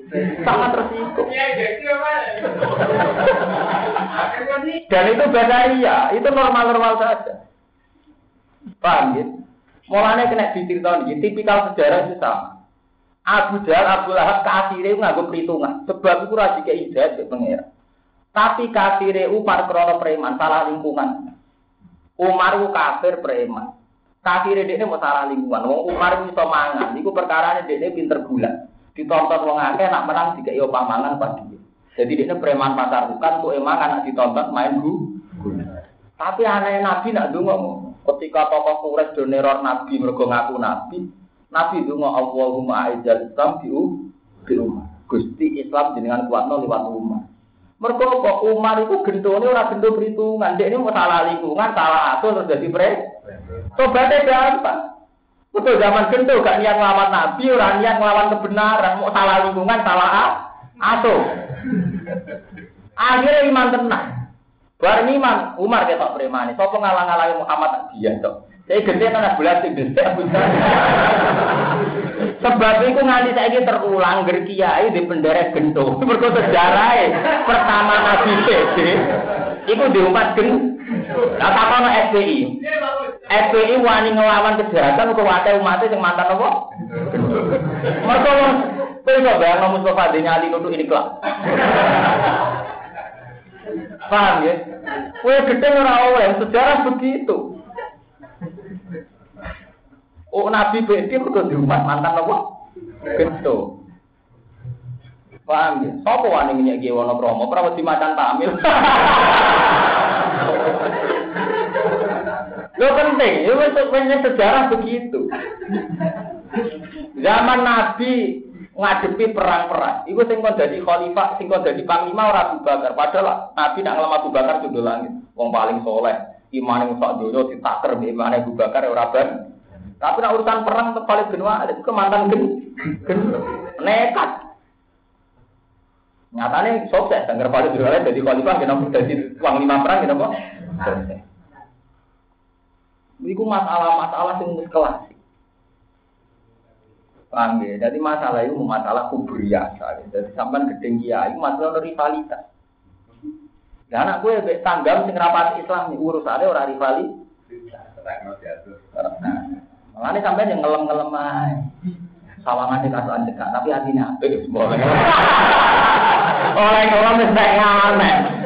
Speaker 2: sangat resiko. Dan itu iya, itu normal-normal saja. Paham ya? Mulanya kena diceritakan, tipikal sejarah itu sama. Abu Jahal, Abu Lahab, kasirnya nggak perhitungan. Sebab itu rasi keidat ke pengira. Tapi kafire Umar krono preman, salah lingkungan. Umar ku kafir preman. Kafire ini mau salah lingkungan. Wong Umar iso mangan, iku perkara ini pinter gula. Ditonton wong akeh nak menang dikai opah mangan pas dia. Jadi dia preman pasar bukan tuh emang anak ditonton main gula. Tapi aneh Nabi nak dungo ketika tokoh Quraisy do neror Nabi mergo ngaku Nabi, Nabi dungo Allahumma aizal Islam di umat. Gusti Islam jenengan kuatno liwat umat. Mergo kok Umar itu gentone ora gento perhitungan, dia ini mau salah lingkungan, salah atur terus jadi pre. Tobatnya gampang. Betul zaman gento gak niat ngelawan Nabi, orang niat ngelawan kebenaran, mau salah lingkungan, salah atur. Akhirnya iman tenang. Bareng iman, Umar ketok premani. Sopo ngalang-alangi Muhammad dia tok. Saya gede anak bulan sing gede Sebab itu nganti saya terulang gerkiai di penderek gento. Mergo sejarah pertama Nabi PD itu diumpat gen. Lah takono SPI. SPI wani ngelawan kejahatan kok wae umat sing mantan apa? Mergo kowe kok bayang Mustafa nyali nutuk ini kelak. Paham ya? Kowe gede ora oleh sejarah begitu. Oh Nabi Bedi kudu di rumah mantan apa? Gento. Paham ya? Sopo wani minyak gie wono promo? Pernah di macan tamil. Lo penting, itu punya sejarah begitu. Zaman Nabi ngadepi perang-perang. Iku sing kon dadi khalifah, sing kon dadi panglima ora Abu Bakar. Padahal Nabi nak ngelama Abu Bakar judul langit. Wong paling soleh. Imane sak donya ditaker imane Abu Bakar ora ban. Tapi nak urusan perang paling benua itu mantan gen, gen nekat. Nyatanya sukses, dan paling benua jadi khalifah kenapa jadi uang lima perang kenapa? Sukses. Iku masalah-masalah yang kelas. Paham ya? Jadi masalah itu masalah kubur biasa. Jadi sampai gedeng kiai masalah rivalitas. Ya anak gue be tanggam sing rapat Islam nih urusannya orang rivalitas. Nah, Makanya sampai yang ngelem-ngelem aja. sawangan di kasuan cekak, tapi hatinya. Oleh orang wis nek.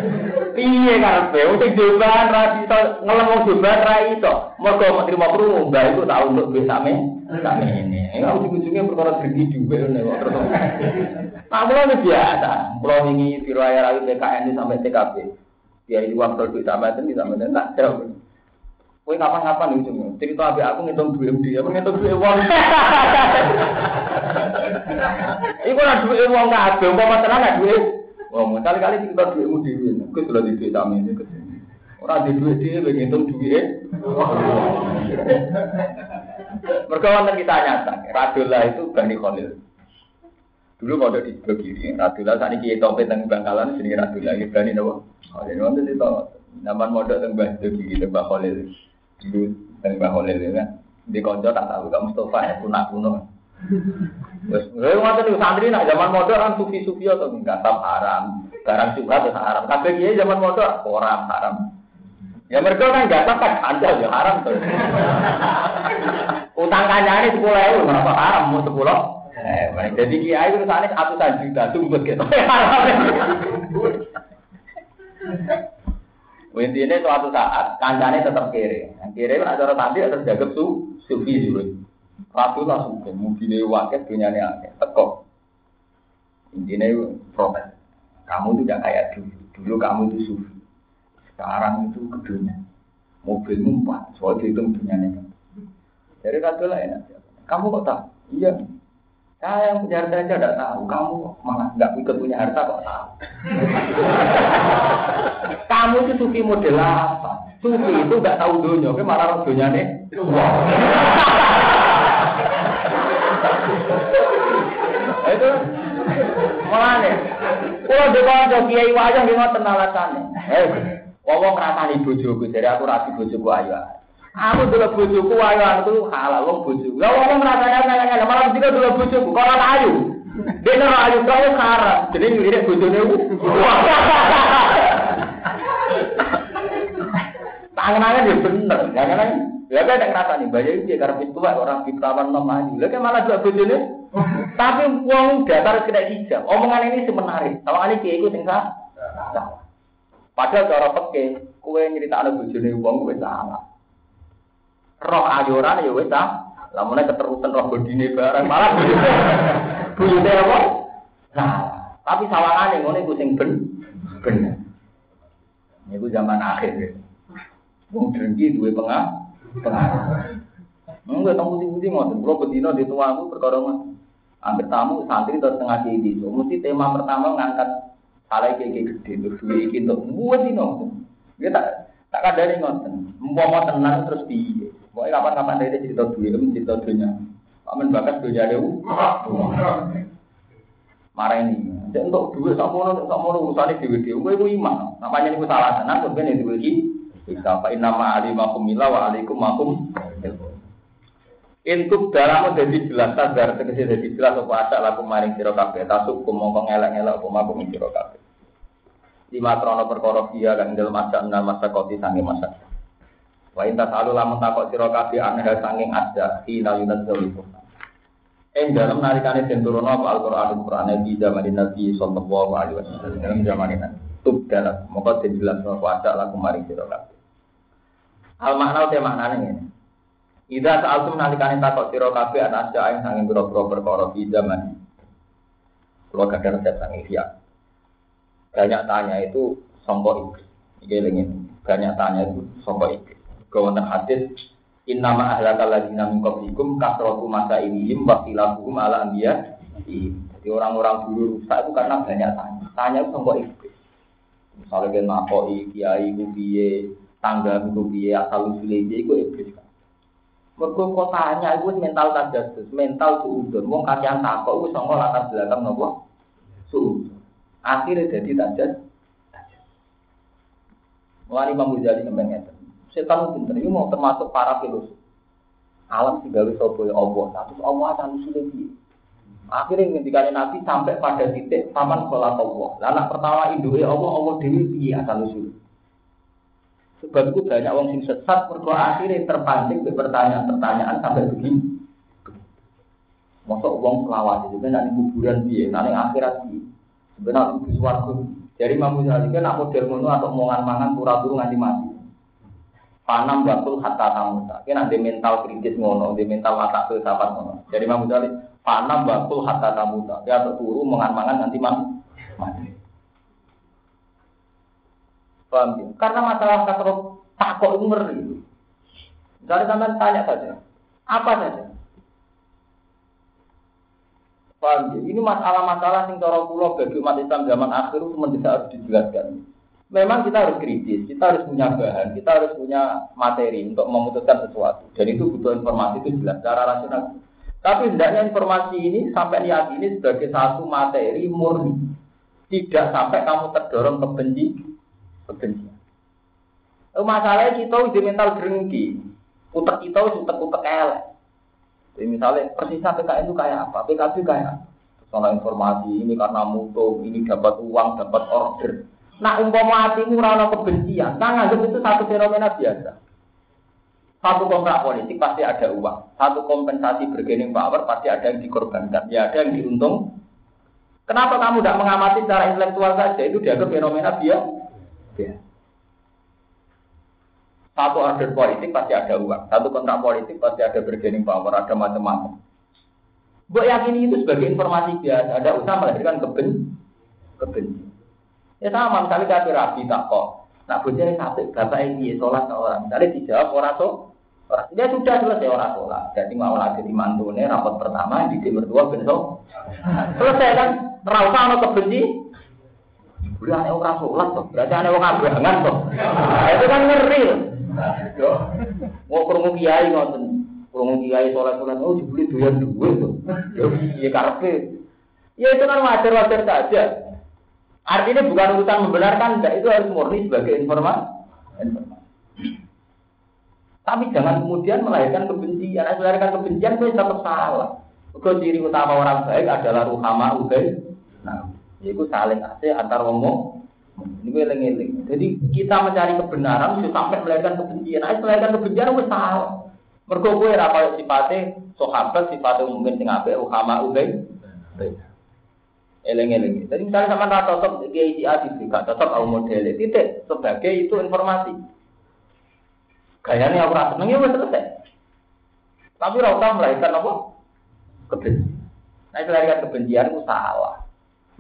Speaker 2: Piye karepe? Wong joban ra iso ngelem wong ra iso. Mergo mau krungu, mbak itu tahu untuk duit same same ini. Ini ujung-ujungnya perkara tinggi juga ini kok terus. Nah, mulai biasa. Mulai ini diraya rayu PKN sampai TKP. Dia itu uang duit sama itu sama itu tak jauh. Kowe kapan-kapan ujungnya cerita abe aku ngitung duit dia, aku ngitung duit uang. Iku ora duit uang kabeh, umpama tenan nek duit Wong kali-kali kita duitmu dhewe. Gus sudah di duit kami ini. Ora di duit dhewe ngitung duit. Mereka wonten kita nyata, Radula itu Bani Khalil. Dulu mau di kiri, Radula saat ini kita topet tentang Bangkalan, sini Radula, ini Bani Nawa. Khalil, wonten itu, nama modal tentang Bani kiri, tentang Khalil. Dulu tentang Khalil, ya. Di konco tak tahu, kamu Mustafa, ya, kuno-kuno. Wes, lha ngoten niku santri nak zaman modal kan sufi-sufi atau enggak tam haram. Barang juga terus haram. Kabeh kiai zaman modal orang haram. Ya mereka kan enggak kan anda ya haram tuh. Utang kancane 10.000 berapa haram mau 10. Eh, jadi kiai itu sana atusan juta tumbet gitu. Intinya suatu saat kancane tetap kiri. Kiri kan acara tadi terus jaga su sufi juga. Ratu lah suka, mungkin waket punya akeh, teko. Intinya protes. Kamu tidak kayak dulu. Dulu kamu itu sufi. Sekarang itu kedunya. Mobil empat, soal itu punya Jadi ratu lah ya. Kamu kok tahu? Iya. Saya yang punya harta aja tidak tahu. Kamu malah nggak ikut punya harta kok tahu. kamu itu sufi model apa? Sufi itu nggak tahu dunia, malah dunia nih. Itu mulane. Kula dekonco kiai wayang nggih ngoten alasane eh wong ngrasani bojoku dari aku ra bojoku ayu aku dulu bojoku ayu itu halal wong bojoku. Lha wong ngrasani nanya malah juga dulu bojoku kok ora ayu? Dene ayu kau karat, jadi ngelirik bojone Tangan-tangan ya bener, Ya kan yang ngerasa nih, banyak itu karena itu orang fitrawan nom maju. Lah kan malah dua bojone. Tapi uang datar kena hijab. Omongan ini semenarik. Ini kiai itu sing Padahal cara peke, kue nyerita ada bojone uang kue salah. Roh ayoran ya wes ah. Lamunnya keterusan roh bodine barang malah bojone apa? Nah, tapi sawangane ngono iku sing ben bener. Niku zaman akhir. Wong drengki duwe pengah pengaruh. Enggak tahu putih-putih ngoten. Kalau betina di tuaku perkara mas. Ambil tamu santri atau setengah di itu. Mesti tema pertama ngangkat salah kayak gede terus duit iki buat ini ngoten. Dia tak tak kadari ngoten. Mau tenang terus di. Pokoknya kapan-kapan dari cerita duit, cerita dunia. Amin bakat dunia dewu. Marah ini. Dan untuk duit sama orang, sama orang urusannya dewi dewi. Gue iman. Namanya ini salah tenang, gue ini duit kita fa inna ma alimakum mila wa alaikum makum Intuk dalam jadi jelas sadar tegese jadi jelas apa asak laku maring sira kabeh tasuk mongko ngelak-ngelak apa makum sira kabeh. Lima krono perkara dia kan dalam masa enam masa koti sange masa. Wa inta salu lamun takok sira kabeh aneh sanging ada hina yunat zalikum. Ing dalam narikane den turun apa Al-Qur'an Al-Qur'an di zaman Nabi sallallahu alaihi wasallam dalam zaman ini. Tub dalam mongko den jelas apa asak laku maring sira kabeh. Al makna udah maknanya ini. Ida saat itu nalikane takut siro kafe anak aja yang sanging biro-biro perkara di zaman. Kalau gak ada resep sanging siap. Banyak tanya itu sombong iblis. Ini ingin banyak tanya itu sombong iblis. Kawan hadis Innama ahlakal ladina min qablikum kasratu masa inihim wasilahuhum ala anbiya. Jadi orang-orang dulu rusak itu karena banyak tanya. Tanya itu sombong iblis. Misalnya kan makoi, kiai, kubiye, tangga dia asal usule dia itu iblis Mergo kotanya itu mental terus mental suudon. Wong kakean takok wis sanga latar belakang? Suudon. Akhirnya jadi tajas. Mulai Imam Ghazali sampai ngeten. Setan pinter ini mau termasuk para filosof. Alam segala sopo ya Allah. Terus Allah asal usule dia. Akhirnya ketika Nabi sampai pada titik taman sholat Allah. Lalu pertama induknya Allah, Allah dewi piye asal usul. Sebab itu banyak orang yang sesat, mereka akhirnya terpancing ke pertanyaan-pertanyaan sampai begini. Masa uang selawat itu kan nanti kuburan dia, nanti akhirat dia. Sebenarnya itu suatu. Jadi Imam Ghazali kan nak model ngono atau omongan mangan pura-pura nganti mati. Panam batul hatta tamuta. Kena di mental kritis ngono, di mental mata filsafat ngono. Jadi Imam Ghazali panam batul hatta tamuta. Dia turu mangan mangan nanti mati. Paham ya? Karena masalah kasro takok itu ngeri. Misalnya sampean tanya saja, apa saja? Paham ya? Ini masalah-masalah sing cara kula bagi umat Islam zaman akhir itu mendesak harus dijelaskan. Memang kita harus kritis, kita harus punya bahan, kita harus punya materi untuk memutuskan sesuatu. Dan itu butuh informasi itu jelas secara rasional. Tapi hendaknya informasi ini sampai ini sebagai satu materi murni. Tidak sampai kamu terdorong ke benci, kebencian. Masalahnya kita udah mental gerengki. Utek kita utek-utek elek. Jadi misalnya persisnya PKN itu kayak apa? PKB kayak apa? Soal informasi ini karena mutu, ini dapat uang, dapat order. Nah umpama hatimu rana kebencian, nah nganggap itu satu fenomena biasa. Satu kontrak politik pasti ada uang. Satu kompensasi bergening power pasti ada yang dikorbankan. Ya ada yang diuntung. Kenapa kamu tidak mengamati secara intelektual saja? Itu dianggap fenomena biasa. Satu order politik pasti ada uang, satu kontrak politik pasti ada bergening power, ada macam-macam. Gue yakin itu sebagai informasi biasa, ada usaha melahirkan keben, keben. Ya sama, misalnya kafir rabi tak kok. Nah, bujanya satu, bapak ini sholat orang. Misalnya dijawab orang so, orang. Dia sudah selesai orang sholat. Jadi mau lagi di mantunya rapat pertama, di berdua besok. Selesai kan? Rasa sama kebenci. Udah aneh orang sholat tuh, berarti aneh orang abangan. Nah, itu kan ngeri. Mau krungu kiai ngoten. Krungu kiai sholat-sholat oh dibeli doyan duit tuh. Ya karpe. Ya itu kan wajar-wajar saja. Artinya bukan urusan membenarkan, enggak itu harus murni sebagai informasi. Tapi jangan kemudian melahirkan kebencian. Melahirkan kebencian itu tetap salah. Kau ciri utama orang baik adalah ruhama ubai. Itu saling asih antar ngomong ini eling-eling. Jadi kita mencari kebenaran sampai melahirkan kebencian. Ayo melahirkan kebencian itu salah. Mergo kaya sifate sahabat sifate mungkin sing apik ukama ubay. Eling-eling. Jadi misalnya sama rata cocok kiai si A gak cocok au model titik sebagai itu informasi. Gayanya aku rasa seneng ya selesai. Tapi rasa melahirkan apa? Kebencian. Nah, itu melahirkan kebencian itu salah.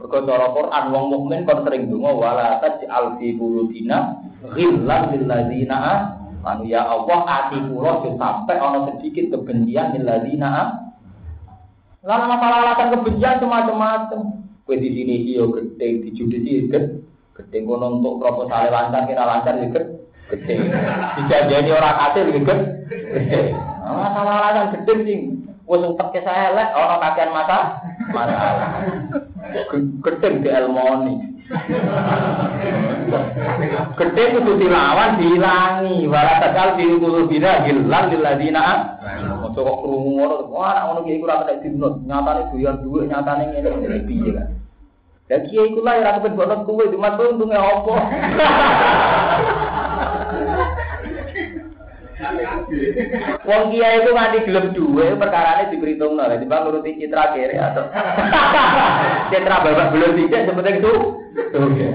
Speaker 2: Mergo cara Quran wong mukmin kon sering donga wala taj'al fi qulubina ghillan lil ladzina anu ya Allah ati kula sampai ana sedikit kebencian lil ladzina Lalu masalah alasan kebencian macam-macam. Kue di sini iyo gede, di judisi gede, gede kono untuk proposal lancar kira lancar ya gede. Dijanjani orang hasil ya gede, gede. Masalah alasan gede sih. Saya elek orang kakean mata masalah. Gedeng di Elmoni. Gedeng itu dilawan dihilangi. Walau takal di ulu bina hilang di ladina. Masuk kok kerungu ngono. Wah, anak ngono kiai kurang kena dinut. Nyatane doyan duit, nyatane ngene ngene piye kan. Dan kiai kula ya ora kepen bonot kuwe, cuma untungnya apa? Wong kiai itu nganti gelem duwe ini diperhitungno lha timbang nuruti citra kiri atau citra babak belum tidak seperti itu. Oke.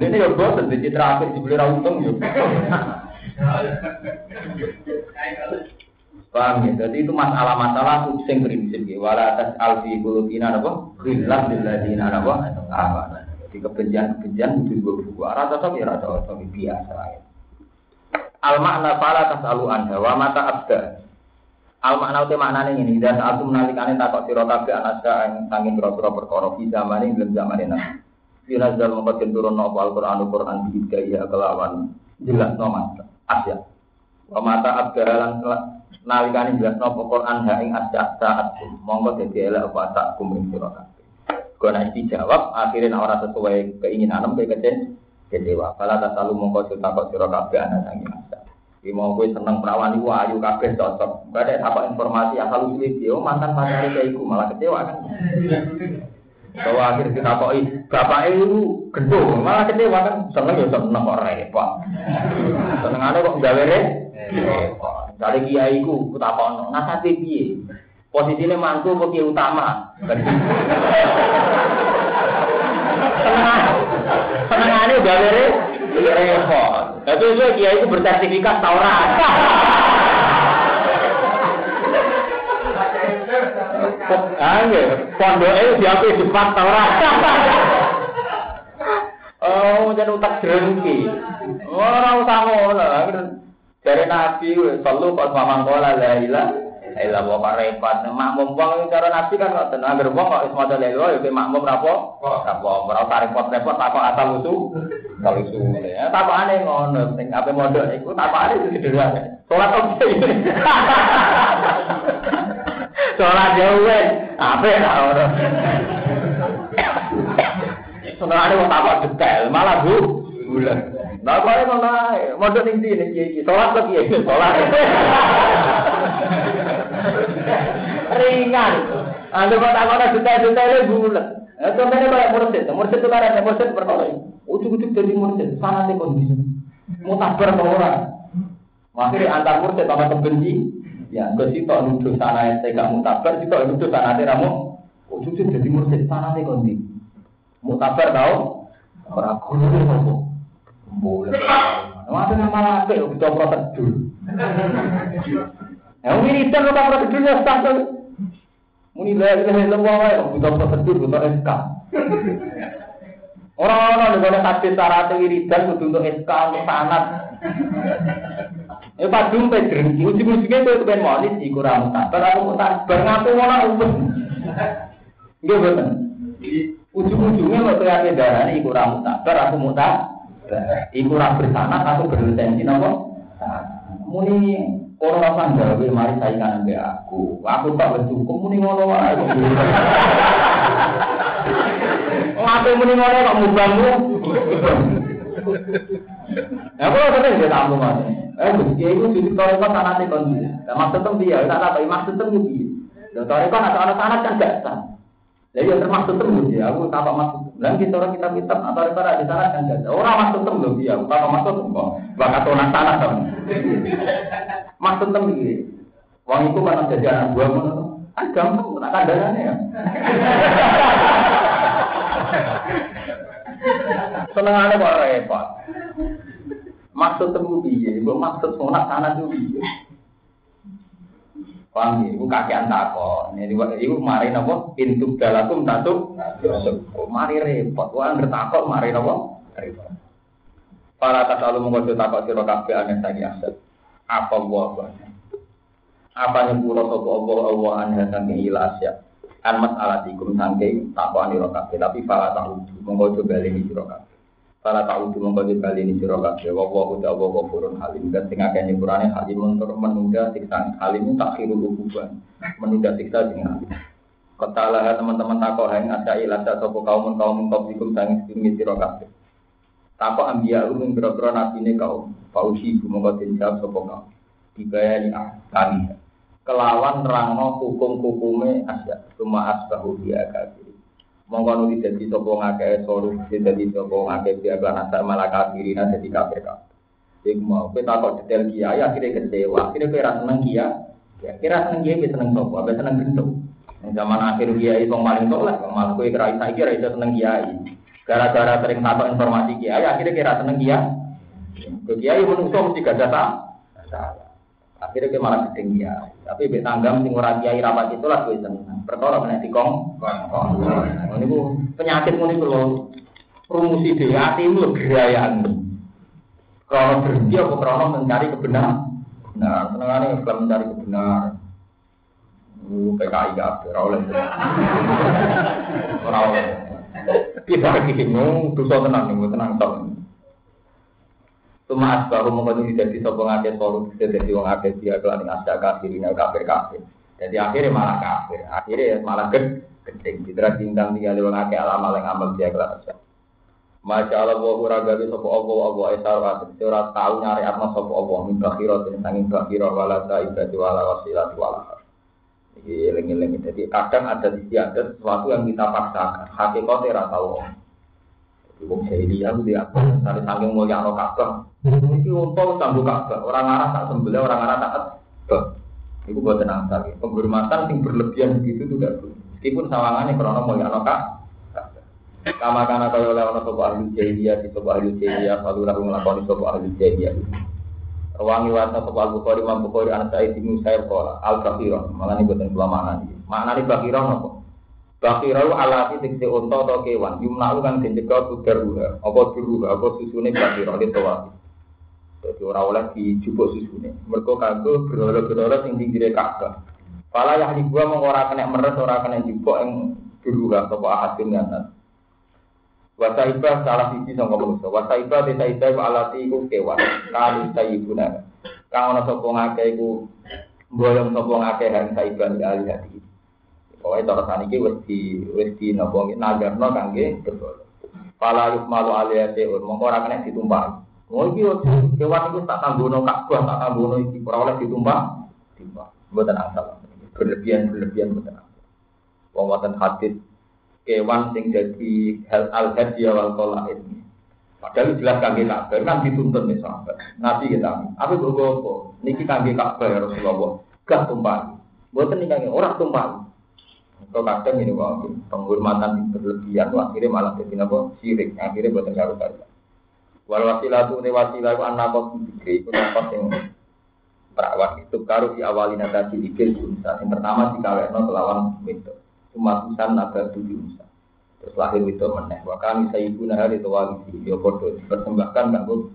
Speaker 2: Ini ya bosen di citra apik dibeli ra untung yo. Paham ya? Jadi itu masalah-masalah sing prinsip ya. Wala atas alfi kulubina apa? Ghillah billadina apa? Apa? Jadi kebencian-kebencian itu juga buku. Rata tapi rata tapi biasa ya. Al makna fala tasalu anha wa mata abda. Al makna uti maknane ngene, dan aku menalikane takok sira kabeh anaska ing sanging pira-pira perkara fi zamane ing zamane nabi. Bila dal mongko turun napa Al-Qur'an Al-Qur'an bi gaya kelawan jelas no mas asya. Wa mata abda lan nalikane jelas no Quran ha ing asya saat mongko dadi elek apa tak kuming sira kabeh. Kau dijawab akhirnya orang sesuai keinginan kece kecewa. Kalau tak selalu mongko sira kabeh ana sangi Iki mau kowe seneng perawan iku ayu kabeh cocok. Gak ada apa informasi asal usul iki oh mantan pacar kayak iku malah kecewa kan. Bahwa akhir kita koi bapak itu gendong malah kecewa kan seneng ya seneng kok repot. Seneng ada kok gawe repot. Dari kiai ku kutakono nasate piye? Posisinya mantu bagi utama. Seneng, senengannya udah dari repot. Tapi itu dia itu bersertifikat Taurat. Ayo, pondoknya diakui sifat Taurat. Oh, jadi utak jerengki. Orang usah ngono. Dari Nabi, selalu pas mamang kola la ilah. Ilah bawa repot. Makmum wong cara Nabi kan kok tenang. Agar wong kok isma dalil ya makmum rapo. Rapo, ora usah repot-repot takok asal usul. Asal usul. Ya, takokane ngono. Sing ape modok iku takokane itu sederhana. Salat oke. Salat jauh Ape ra ora. Senengane wong takok detail, malah bu bulan. Nah, kok ae. Modho ning ndi ning iki? Salat kok piye? Salat. Ringan. Anda kok takok detail-detail bulan. Eh, contohnya kayak mursid, mursid itu kan ada mursid perkara ini. Ujuk-ujuk jadi mursid, sangat kondisi. Mau tabar ke orang. Akhirnya antar mursid sama kebenci, ya, ke situ nuduh sana yang gak mutabar, situ nuduh sana ramu. Ujuk-ujuk jadi mursid, sangat kondisi. Mutabar tau? Orang guru boleh. Masa nama apa? Kita prosedur. Ya, wiridan kita prosedur ya status. Muni lah ilaha illallah ya, kita prosedur, kita SK. Orang-orang di mana hadis syarat wiridan kudu untuk SK, untuk sanat. Ya padung pe drengki, ujung-ujungnya itu kepen monis iku ra mutar. Aku mutar bar ngaku ngono umum. Nggih boten. Ujung-ujungnya kok kaya darane iku ra mutar. Aku mutar. Iku ora bersanat atau berlisensi nopo? Muni orang rasa gawe mari saingan ambek aku. Aku tak wis cukup muni ngono wae. Ngapain muni ngono kok mubangmu? Ya kalau sering dia tamu mas. Eh, dia itu jadi kalau kau sanate kon dia. Maksud tem dia, tak apa maksud tem dia. Lalu kalau kau ada anak sanat kan gak sah. Jadi yang termasuk temu ya, aku tanpa masuk. Dan kita orang kita kita atau kita di sana kan ada orang masuk temu dia, aku tanpa masuk kok. Bakat orang sana kan. Masuk temu ini. Uang itu kan jadi anak buah mana? Kan gampang, tak ya. Senengannya kok repot. Maksud temu dia, maksud sunat sana tuh dia. Paham ya? Iku kakean takon. Ini iku mari napa? Pintu dalakum satu. Mari repot. Wah ngertakok mari napa? Repot. Para tasalu mengkodo takok sira kabeh aneh sangi aset. Apa wa Apa nyepuro sapa Allah Allah aneh sangi ilasya. An mas'alatikum sangking takok anira kabeh tapi para tahu mengkodo bali sira kabeh. Para tahu kau kali ini siro kabeh, wawa udah wawa kurun halim dan tengah kayaknya kurangnya halim untuk menunda siksa halim tak khiru ukuban, menunda siksa dengan. Ketalah teman-teman takut yang ada ilasa sopo kaum kaum kaum dikum sini siro kabeh. Takut ambia umum berapa nabi ini kaum, pausi kau tinjau sopo kaum. Dibayari kami kelawan rangno hukum hukumnya asya, cuma asbahu dia kabeh mongko nuli dadi sapa ngakeh soru dadi sapa ngakeh dia kan asal malah kafirin dadi kafir kafir Iku mau, kita takut detail kiai, akhirnya kecewa, akhirnya kira seneng kia, ya kira seneng kiai, seneng sopo, apa seneng bentuk. Zaman akhir kiai yang paling tolak, malah kue kira isa kira seneng kiai. Gara-gara sering takut informasi kiai, akhirnya kira seneng kiai. Kiai menungso mesti gak salah. Akhirnya dia malah gedeng ya. Tapi be tanggam sing ora kiai rapat itu lah gue seneng. Perkara kena dikong. Ini bu penyakit ini kalau rumusi di hati itu gerayan. Kalau berhenti apa kalau mencari kebenaran? Nah, senengannya kalau mencari kebenaran. Uh, PKI gak ada. Ora oleh. Kita lagi bingung, dosa tenang tenang tenang. Cuma asbahu mengkono jadi sopong ngake soru jadi wong ngake dia kelan asya kafir ini kafir kafir. Jadi akhirnya malah kafir. Akhirnya malah ged gedeng. Citra bintang tinggal wong ngake alam yang amal dia kelan asya. Masya Allah wa uragawi sopo Allah wa Allah esar wa ora tahu nyari apa sopo Allah min bakhira dan sanging bakhira wala saibati wala wasilati wala Iki. Jadi kadang ada di ada sesuatu yang kita paksakan. Hakikatnya ora tahu. Wong jahiliyah ku dia apa? Tapi saking mulia no Ka'bah. Iki unta sambung Ka'bah. Orang arah tak sembelih, orang arah tak
Speaker 1: Itu buat tenang sekali. Penghormatan yang berlebihan begitu itu tidak boleh. Meskipun sawangannya karena mau yang kak. Kama kana kaya oleh ana sapa ahli jahiliyah sapa ahli jahiliyah lalu lalu nglakoni sapa ahli jahiliyah. Rawangi wasa sapa Al Bukhari Imam Bukhari an Sa'id bin Musayyib qala al kafiron malah ini boten kula makna iki. Maknane kafiron apa? Bakirau alati tikse unta atau kewan yumna'u kang dijaga kudaruha apa duruha apa susune bakirau di tawati. Jadi orang oleh dijupuk susune. Mergo kanggo berhala-berhala sing pinggire Ka'bah. Pala yang gua mau kena meres ora kena jupuk ing duruha apa ahadin ngatas. Wasaibah salah sisi sangka manusia. Wasaibah desa isa alati iku kewan. Kali sayibuna. Kang ana sapa ngake iku mboyong sapa ngake hang saibah di alih hati. Pokoke cara saniki wis di wis di napa nagarno kangge berdoa. Fala yukmalu aliyate ur mongko ora kena ditumpah. Oh iki kewan iku tak tanggono Ka'bah, tak tanggono iki ora oleh ditumpah. Timbang. Mboten asal. Berlebihan-berlebihan mboten asal. Wong hadis kewan sing jadi hal al hadiah wal qolaid. Padahal jelas kangge Ka'bah kan dituntut nih sahabat. Nabi kita, apa kok apa? Niki kangge ya Rasulullah. Gak tumpah. Mboten niki kangge ora tumpah. Kau kadang ini wah penghormatan berlebihan, akhirnya malah jadi apa sirik, akhirnya buatan karu karu. Wal wasilah tu ne wasilah ku anak kau pikir, itu nafas yang perawat itu karu di awalina tadi dikir unsa. Yang pertama si kawin kelawan itu, cuma usan naga tujuh unsa. Terus lahir itu meneh. Wa kami ibu nahari itu wali ya bodoh dipersembahkan kanggo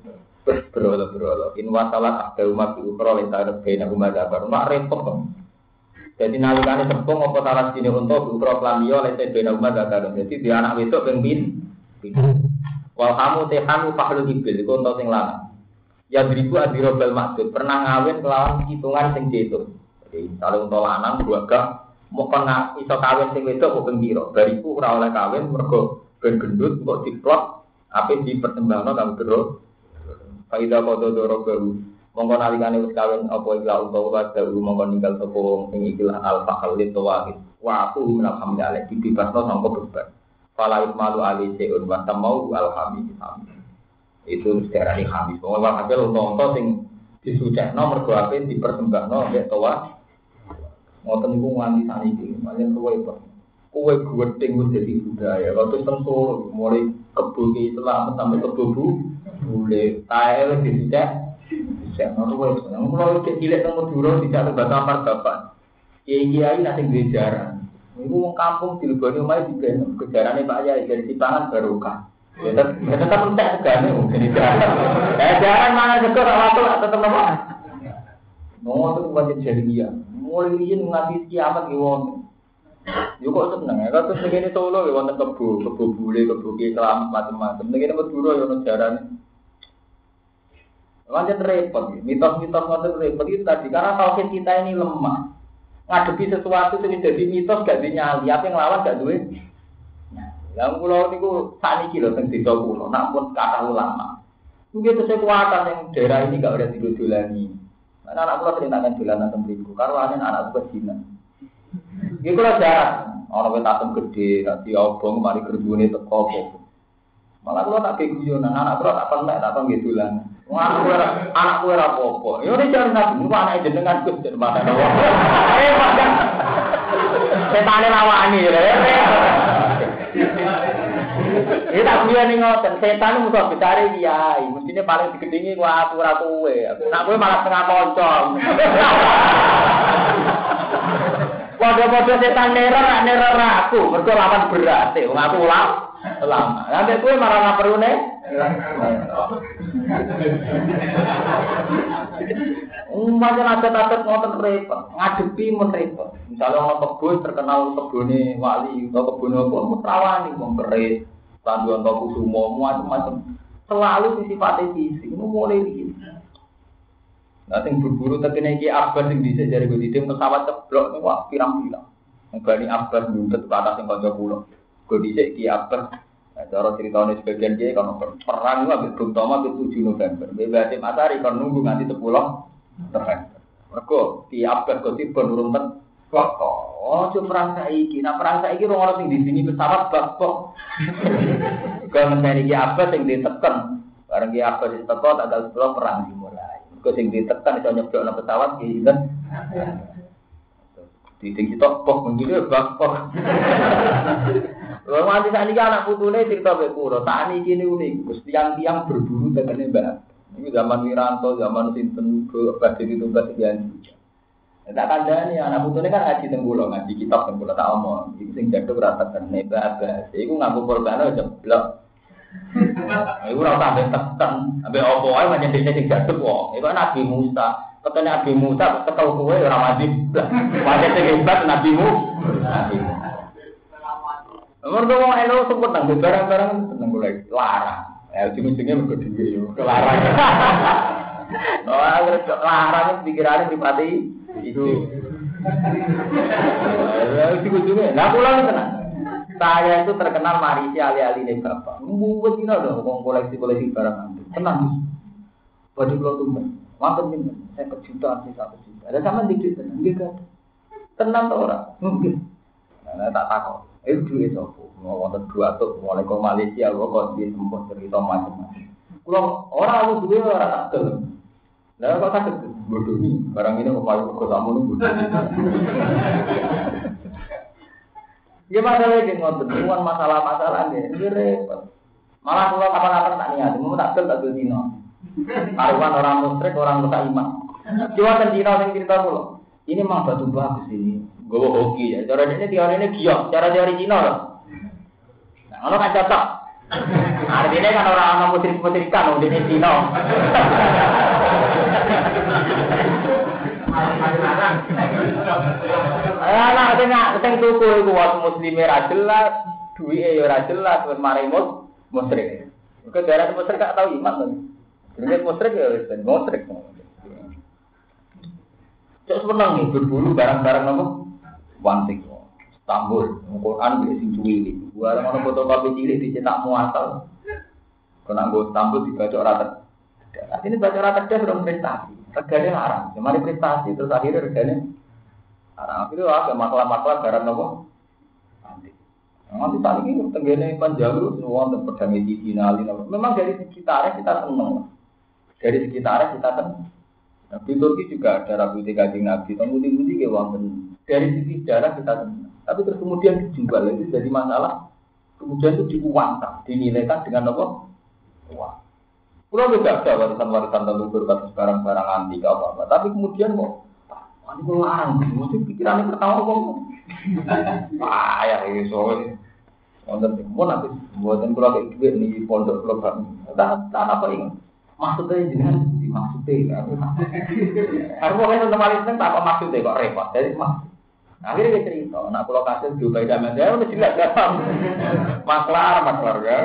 Speaker 1: berolo berolo. In wasalah ada umat di ukro lintar bena umat dabar. Mak repot. Jadi nalikane sempung apa salah sini untuk ukro pelamio lete bena umat dabar. Jadi di anak itu pengpin. Wal kamu tehamu pahlu hibil itu untuk sing lanang. Ya beribu adirobel maksud pernah ngawin kelawan hitungan sing dihitung. Jadi kalau untuk lanang gak mau kena iso kawin sing wedok kok pira. Bariku ora oleh kawin mergo ben gendut kok diplot ape dipertembangno kang bro. Faida kodo doro. Mongko nalikane wis kawin apa ila utawa wa dawu mongko ninggal sapa wong sing ikilah al faqal li tawahid. Wa aku minal hamdalillah dibebasno sangka beban. Fala malu ali seun wa tamau al hamid. Itu sejarah ini hamid. Wong hasil untuk sing disucekno mergo ape dipersembahno mbek tawah ngoten niku nganti saniki paling kowe kok kowe gedeng wis dadi budaya waktu tentu mulai kebo ki Islam sampai kebo bu boleh tae wis kowe seneng kula iki cilik teng Madura dicek bata amar bapak kiai kiai nanti duwe jaran Iku wong kampung dileboni omahe digendong kejarane Pak Yai dari Cipangan barokah. Ya tetap entek segane mungkin itu. Eh jaran mana sekor waktu tetep apa? Mau tuh buat jadi mulai riyen nganti kiamat ki wong. Yo kok seneng ya, terus ngene Solo ya wonten kebo, kebo bule, kebo kelam macam-macam. Ngene Madura ya ono. Lanjut repot, mitos-mitos ngoten repot itu tadi karena tauhid kita ini lemah. Ngadepi sesuatu yang jadi mitos gak dinyali, apa yang lawan gak duwe. Yang pulau niku saniki lho teng desa kula, nak pun kata ulama. Mungkin itu kekuatan yang daerah ini gak ada didolani. Karena anak pulau ceritakan dolanan teng mriku, karo anak kok Cina. Iku lho jarang, ana wit tatem gede, dadi obong mari gerbune teko apa. Malah kula tak ge guyonan, anak kula tak pentek tak dolanan. Anak kula anak ora apa-apa. Ya ora jarang nabi, niku anake jenengan Gus jen mana. Eh, padahal setane lawani ya. Ini tak punya nih ngoten, setan musuh besar kiai, mestinya paling digedingi gua aku ora kowe. Nak kowe malah setengah poncong. Padha-padha setan neror, nak neror aku, mergo lawan berat, wong aku ulang lama. Nanti kowe malah ngaperune. Umpamanya takut ngotot repot, ngadepi mun repot. Misalnya orang kebun terkenal kebunnya wali, atau kebun apa, mau terawani, mau keris, tanduan atau kusumo, macam-macam. Selalu pati fisik, ini mulai begini. Nah, yang berburu tapi naiki Abbas yang bisa jadi begitu pesawat ceblok, wah pirang-pirang. Yang bani Abbas buntut ke atas yang kocok pulau. Gue bisa iki Nah, cara ceritanya sebagian dia kalau perang habis Bung Toma itu 7 November. Bebas Masari kan nunggu nanti sepuluh November. Mereka di Abbas kau tiba nurun ten. Kok oh cuma perang saiki. Nah perang saiki orang orang di sini pesawat bakpok. Kalau mencari ki Abbas yang ditekan. Barang ki Abbas ditekan tanggal sepuluh perang dimulai. Mereka yang ditekan itu nyeblok pesawat gitu kan.
Speaker 2: Di kita pok menjadi bak nanti saat ini anak putune cerita be kuro. Saat ini ini unik. Gus tiang-tiang berburu dengan mbak. Ini zaman Wiranto, zaman Sinten, Badhe itu Badhe yang Tak kandani anak putune kan ngaji tenggulo, ngaji kitab tenggulo tak omong. Iku sing jatuh rata kene babas. Iku nganggo korban jeblok. Iku ora usah ambek teken, ambek opo ae pancen dene sing jatuh wong. Iku Nabi Musa. Ketene Nabi Musa ketel kowe ora mati. Pancen sing hebat Nabi Musa. Mergo wong elo sebut nang barang-barang seneng golek larang. Ya ujung-ujungnya mergo dhewe yo kelarang. Oh, larang pikirane dipati itu. Ya ujung-ujungnya. Lah kula tenang. Saya itu terkenal marisi ali-ali nih bapak. Mbuwet ini ada ngomong koleksi-koleksi barang nanti. Tenang. Baju kalau tuh Makan ini, saya kejutaan sih satu juta. Ada sama dikit tenang. Tenang tuh orang, mungkin. Nah, tak takut. Itu duit sopo. Mau wonten dua tuh, mulai ke Malaysia, gua kok di tempat cerita macam-macam. Kalau orang aku duit orang tak gelem. Nah, kok sakit? Bodoh nih, barang ini mau pakai ke nih. Ya masalah ini ngotot, bukan masalah-masalah ini, repot. Malah kalau kapan-kapan tak niat, mau tak kel tak dino. Karuan orang musyrik, orang muka iman. Cuma kan dino yang cerita dulu. Ini mah batu bagus ini. Gue hoki ya. Cara ini teori ini giok, cara teori Cina loh. Nah, kalau kan cocok. Artinya kan orang-orang musyrik-musyrikan, udah ini Cina. Anak tengah sing tuku iku waktu muslime ra jelas, duwike ya ra jelas, wis mari mus musyrik. Kok darah musyrik gak tau iman to. Jenenge musyrik ya wis ben musyrik. Cok seneng berburu barang-barang apa? Wantik. Istanbul, Quran bisa sing cuwili. Gua ada mana foto kopi cilik dicetak muasal. Kena gue Istanbul dibaca rata. Ini baca rata dia sudah prestasi. Regane larang. Kemarin prestasi terus akhirnya regane larang. Itu ada masalah-masalah barang nopo. Nanti. Saat ini tenggene panjalu semua untuk pedang di finali. Memang dari sekitarnya kita seneng. Dari sekitarnya kita seneng. Nah, di Turki juga ada rabu tiga nabi, kemudian mudi ke wonten dari sisi sejarah kita senang. Tapi terus kemudian dijual itu jadi masalah. Kemudian itu diuangkan, dinilaikan dengan apa? Uang. Pulau juga ada warisan-warisan leluhur kasus barang-barang antik apa apa. Tapi kemudian kok, ini kok larang, mesti pikirannya pertama kok. Wah ya ini soalnya. Wonten pun nanti buatan pulau kayak duit nih pondok pulau Tak tak apa ini maksudnya jangan dimaksudnya aku nonton paling seneng tak apa maksudnya kok repot jadi maksud akhirnya dia cerita nak pulau kasih juga tidak ada ya udah jelas ya maklar maklar ya.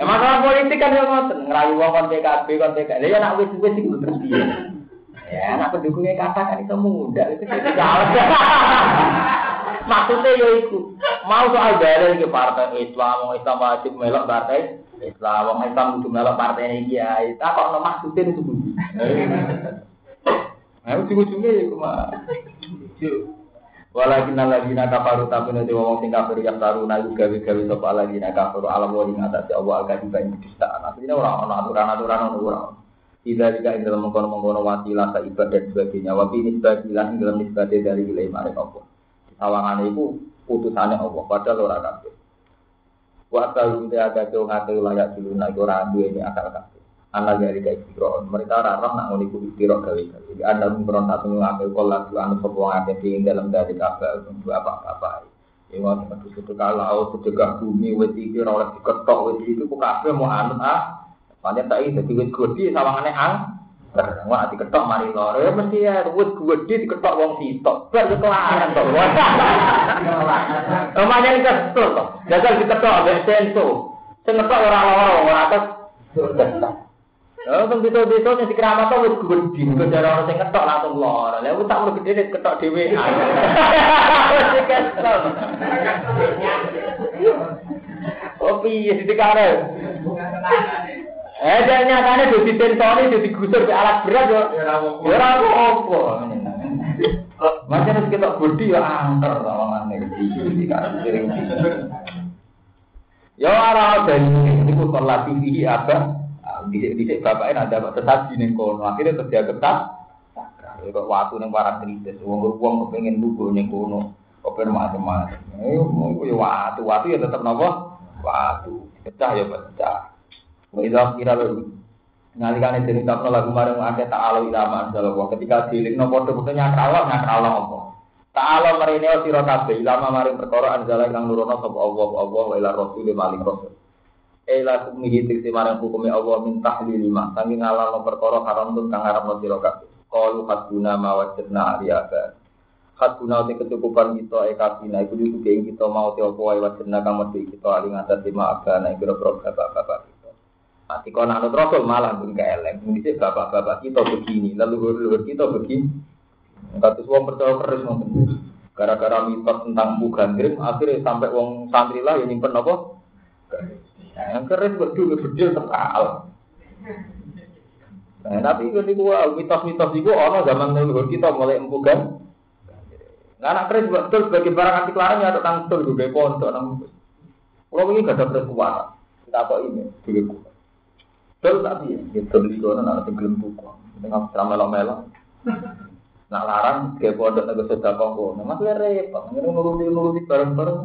Speaker 2: Ya masalah politik kan ya ngoten ngerayu wong kon PKB kon PKB ya nak wis wis itu terus dia ya nak pendukungnya kata kan itu mudah itu jadi maksudnya ya itu mau soal dalil ke partai Islam Islam wajib melok partai Islam, wong Islam kudu melok partai ini kiai. Tak kok maksudnya itu. Nah, ujung-ujungnya ya cuma. Walakin alladzina kafaru tapi nanti wong sing kafir yang taru nayu gawe-gawe sapa alladzina kafaru alam wa ing atase Allah agak dibayi kedustaan. Artinya orang ana aturan-aturan ono ora. Tidak jika ing dalam mengkono-mengkono wasilah sa ibadah dan sebagainya. Wabi nisbah bilang ing dalam nisbah dari wilayah maring Allah. Sawangane iku putusane Allah padahal ora kabeh. Wa tahu te agak tuh ngate layak dulu nak ora ini akal kabeh. Anak dari guys istiro, mereka rarah nak ngoni ku istiro gawe gawe. Jadi anda beron satu ngake kolak dua anu sopo ngake tinggi dalam dari kabeh untuk apa apa. Iwan satu satu kalau sedekah bumi wes iki oleh diketok wes iki ku kabeh mau anut ah. Banyak tak ini jadi wes gede sawangane ang. Wah, diketok mari lor. Ya mesti ya wis gede diketok wong sitok. Bar kelaran to. Omanya iki kesel to. Jajal diketok ambek senso. Sing ngetok ora loro, ora atas. Ya, kan itu-itu yang dikeramat tuh wis gede, ke darah orang sing ngetok langsung lor. Lah aku tak mau gede diketok dhewe. Wis kesel. Oh piye dikare? Eh, dan nyatanya udah ditensori, udah digusur ke alat berat ya. Ya ora apa-apa. Macam harus kita budi ya angker lawangan nih. Ya ora ada ini, ini pun terlatih di Bisa-bisa bapaknya ada tetap di kono, akhirnya kerja ketat. Ya kok waktu ning barang kritis, wong wong kepengin lugu ning kono. Kok macam-macam. Ayo ya waktu, waktu ya tetep napa? Waktu. Pecah ya pecah. Wa idza kira lalu ngalikane dening tapno lagu marang akeh ta'ala ilama Allah ketika dilingno padha-padha nyakralo nyakralo apa Ta'ala marine sira kabeh ilama maring perkara anjala kang nurono sapa Allah Allah wa ila rasul maling rasul Ela kumihi tikti marang hukumi Allah min tahlil lima Sangi ngalalo perkara haram tun kang haram sira kabeh. Qalu haduna ma wajadna aliyaka Haduna te kecukupan kita e kabina iku ing kita mau te apa wae wajadna kang mesti kita aling atas lima agana ing boro-boro bapak-bapak kita. Mati kau nak rasul malah pun eleng Ini bapak-bapak kita begini Leluhur-leluhur kita begini. Katus wong percaya keris ngoten Gara-gara mitos tentang bukan akhirnya sampai wong santri lah yang nyimpen apa? Yang keris berdua bedil terkal. Nah, tapi ini gua mitos-mitos itu ono zaman leluhur kita mulai empukan. Nah, anak keris betul sebagai barang anti larang ya tentang betul juga pondok nang. Kalau ini gak ada berkuasa. Kita apa ini? Juga kuat. Betul tapi ya, gitu beli kono anak tenggelam buku. Dengan melo-melo. Nak larang kayak pondok nego sedekah kok. Nah, maksudnya repot. Ngene nuruti-nuruti bareng-bareng.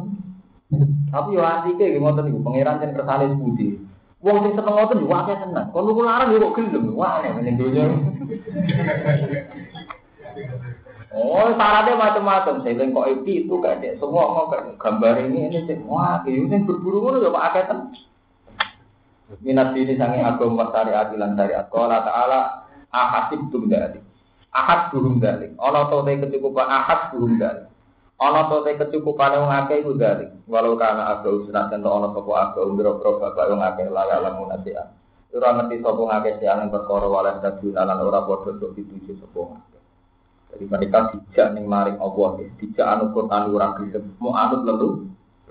Speaker 2: Tapi yo antike nggih ngoten niku pangeran jan kersane budi. Wong sing seneng ngoten yo akeh seneng. Kon niku larang yo kok gelem. Wah aneh ning donya. Oh, syaratnya macam-macam. Saya kok itu kayak dek semua mau gambar ini ini sih. Wah, itu yang berburu ngono yo akeh ten. Minat ini sange agama syariat lan syariat. Qala ta'ala ahasib tum dari. Ahad burung dari. Ono to kecukupan ahad burung dari. Ana to te kecukupan wong akeh iku dari. Walau kana aga usnat ten ana sapa aga umbro-bro bapak wong akeh laya lamun nasihat. Ora ngerti sapa ngakeh siang perkara walah dadi lan ora padha sok dituju sapa ngakeh. Jadi mereka dijak ning maring Allah ya, dijak anu Quran ora mau anut lelu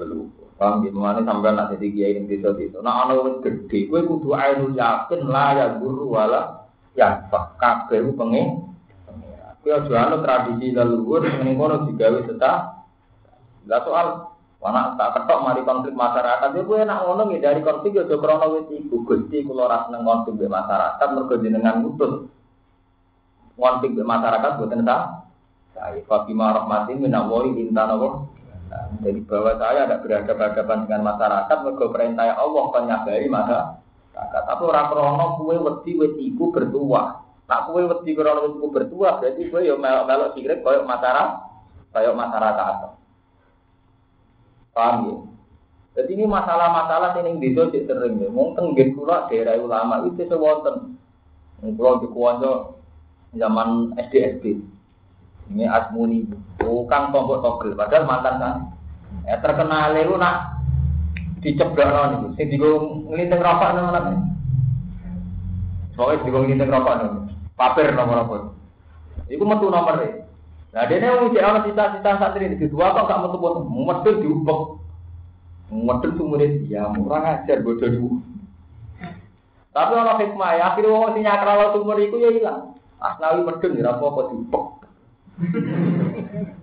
Speaker 2: lelu. Paham gitu, mana sampai nak jadi kiai ning desa itu. Nah ana wis gedhe, kudu ainul yakin la ya guru wala ya kabeh pengen Kau jual tradisi leluhur dengan kono digawe tetap. Lah soal anak tak ketok mari konflik masyarakat ya gue enak ngono dari konflik ya krono wis iku. Gusti kula ora seneng konflik be masyarakat mergo jenengan ngutus konflik be masyarakat boten ta saya Fatimah rahmati minallahi intan Allah jadi bahwa saya ada berhadapan-hadapan dengan masyarakat mergo perintah Allah kon nyabari masyarakat. Tapi ora krono kuwe wedi wis iku bertuah Nak kue wedi krono wis bertua berarti kue yo melok-melok sirik koyo masyarakat, koyo masyarakat. Paham ya? Jadi ini masalah-masalah yang di sini sering ya. Mungkin di kula daerah ulama itu sewonten. Kalau di kuanjo zaman SD SD. Ini Asmuni, bukan tombok togel, padahal mantan kan. Ya terkenal itu nak diceblok non itu. Sing digo ngelinting rokok nang mana? Soalnya digo ngelinting rokok nang. Paper nomor apa? Iku metu nomor e. Nah, dia nih mau ana cita-cita santri di dua kok gak metu metu medul diubek. Medul sumure ya murah ajar bodoh dulu. Tapi ana hikmah ya, akhirnya wong sing nyakral sumur iku ya ilang. Asnawi medul ya apa-apa diubek.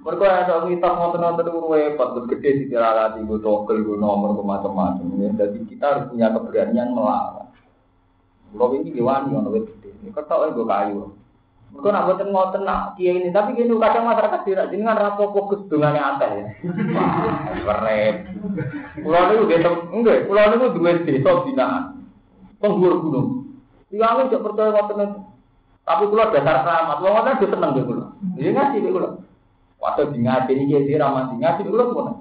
Speaker 2: Mereka ada mitos nonton-nonton itu repot, terus gede di tilarati, gue togel, gue nomor, gue macam-macam. Jadi kita harus punya keberanian melawan. Kalau ini diwani ono wis gede. Ini ketok gue kayu. Mereka nak buatin ngoten nak kiai ini, tapi gini kadang masyarakat tidak jenengan rapo fokus dengan yang ada ya. Keren. Pulau ini udah enggak, pulau ini dua desa binaan, penghulu gunung. Tiang ini tidak percaya ngoten itu. Tapi pulau dasar keramat, pulau ngoten dia seneng pulau. Dia ngasih deh pulau. Waktu di ngaji ini jadi ramah di ngaji semua.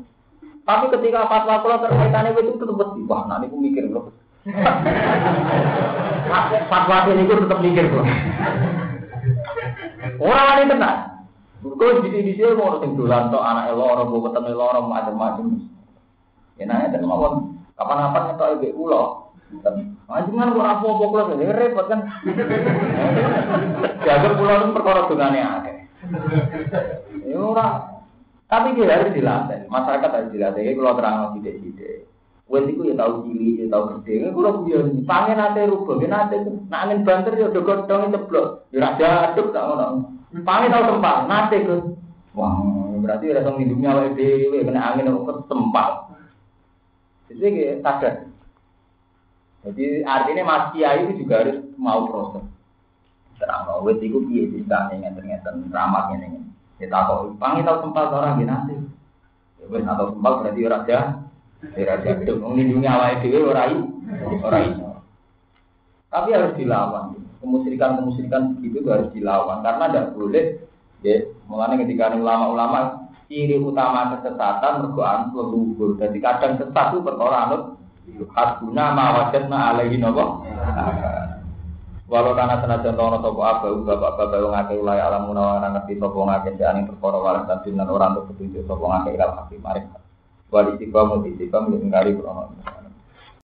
Speaker 2: Tapi ketika fatwa pulau terkaitannya itu tetap. Wah, nanti aku mikir pulau. Fatwa ini gue tetap mikir kok. Orang ini tenang. Gue di sini sini mau sing dolan tok anak loro, gue ketemu loro macam-macam. Ya nanya dan mau kapan-kapan ngetok ibu ulo. Anjingan kok apa apa kulo ini repot kan. Jaga pulau itu perkara dungane akeh. Ya ora. Tapi kita harus dilatih, masyarakat harus dilatih. Kalau terang tidak-tidak. Wes iku ya tau cilik, ya tau gede. Nek kula biyen pangen nate rubah, ya nate nak angin banter ya do godhong ceblok. Ya ora aduk tak ngono. Pangen tau tempat, nate ke. Wah, berarti ora tau ngidupnya awake dhewe kena angin kok tempat. Jadi ya sadar. Jadi artinya Mas Kiai itu juga harus mau proses. Terang no, wes iku piye bisa ngeten-ngeten ramah ngene. Ya takok, pangi tau sempal orang gini nanti. Ya wes atau sempal berarti ora jah. Ora jah itu nglindungi awake dhewe ora ora iso. Tapi harus dilawan. Kemusyrikan-kemusyrikan begitu itu harus dilawan karena tidak boleh ya mulanya ketika ulama-ulama ciri utama kesesatan mergoan leluhur. Jadi kadang sesat itu perkara anut hasbuna ma wajadna alaihi. Walau karena senajan tono sopo abu bapak-bapak yang ngake ulai alam munawa ngerti sopo ngake seaning perkara walas orang untuk petunjuk sopo ngake ilal hakim marif. Wali tiba mudi tiba milik ngari krono.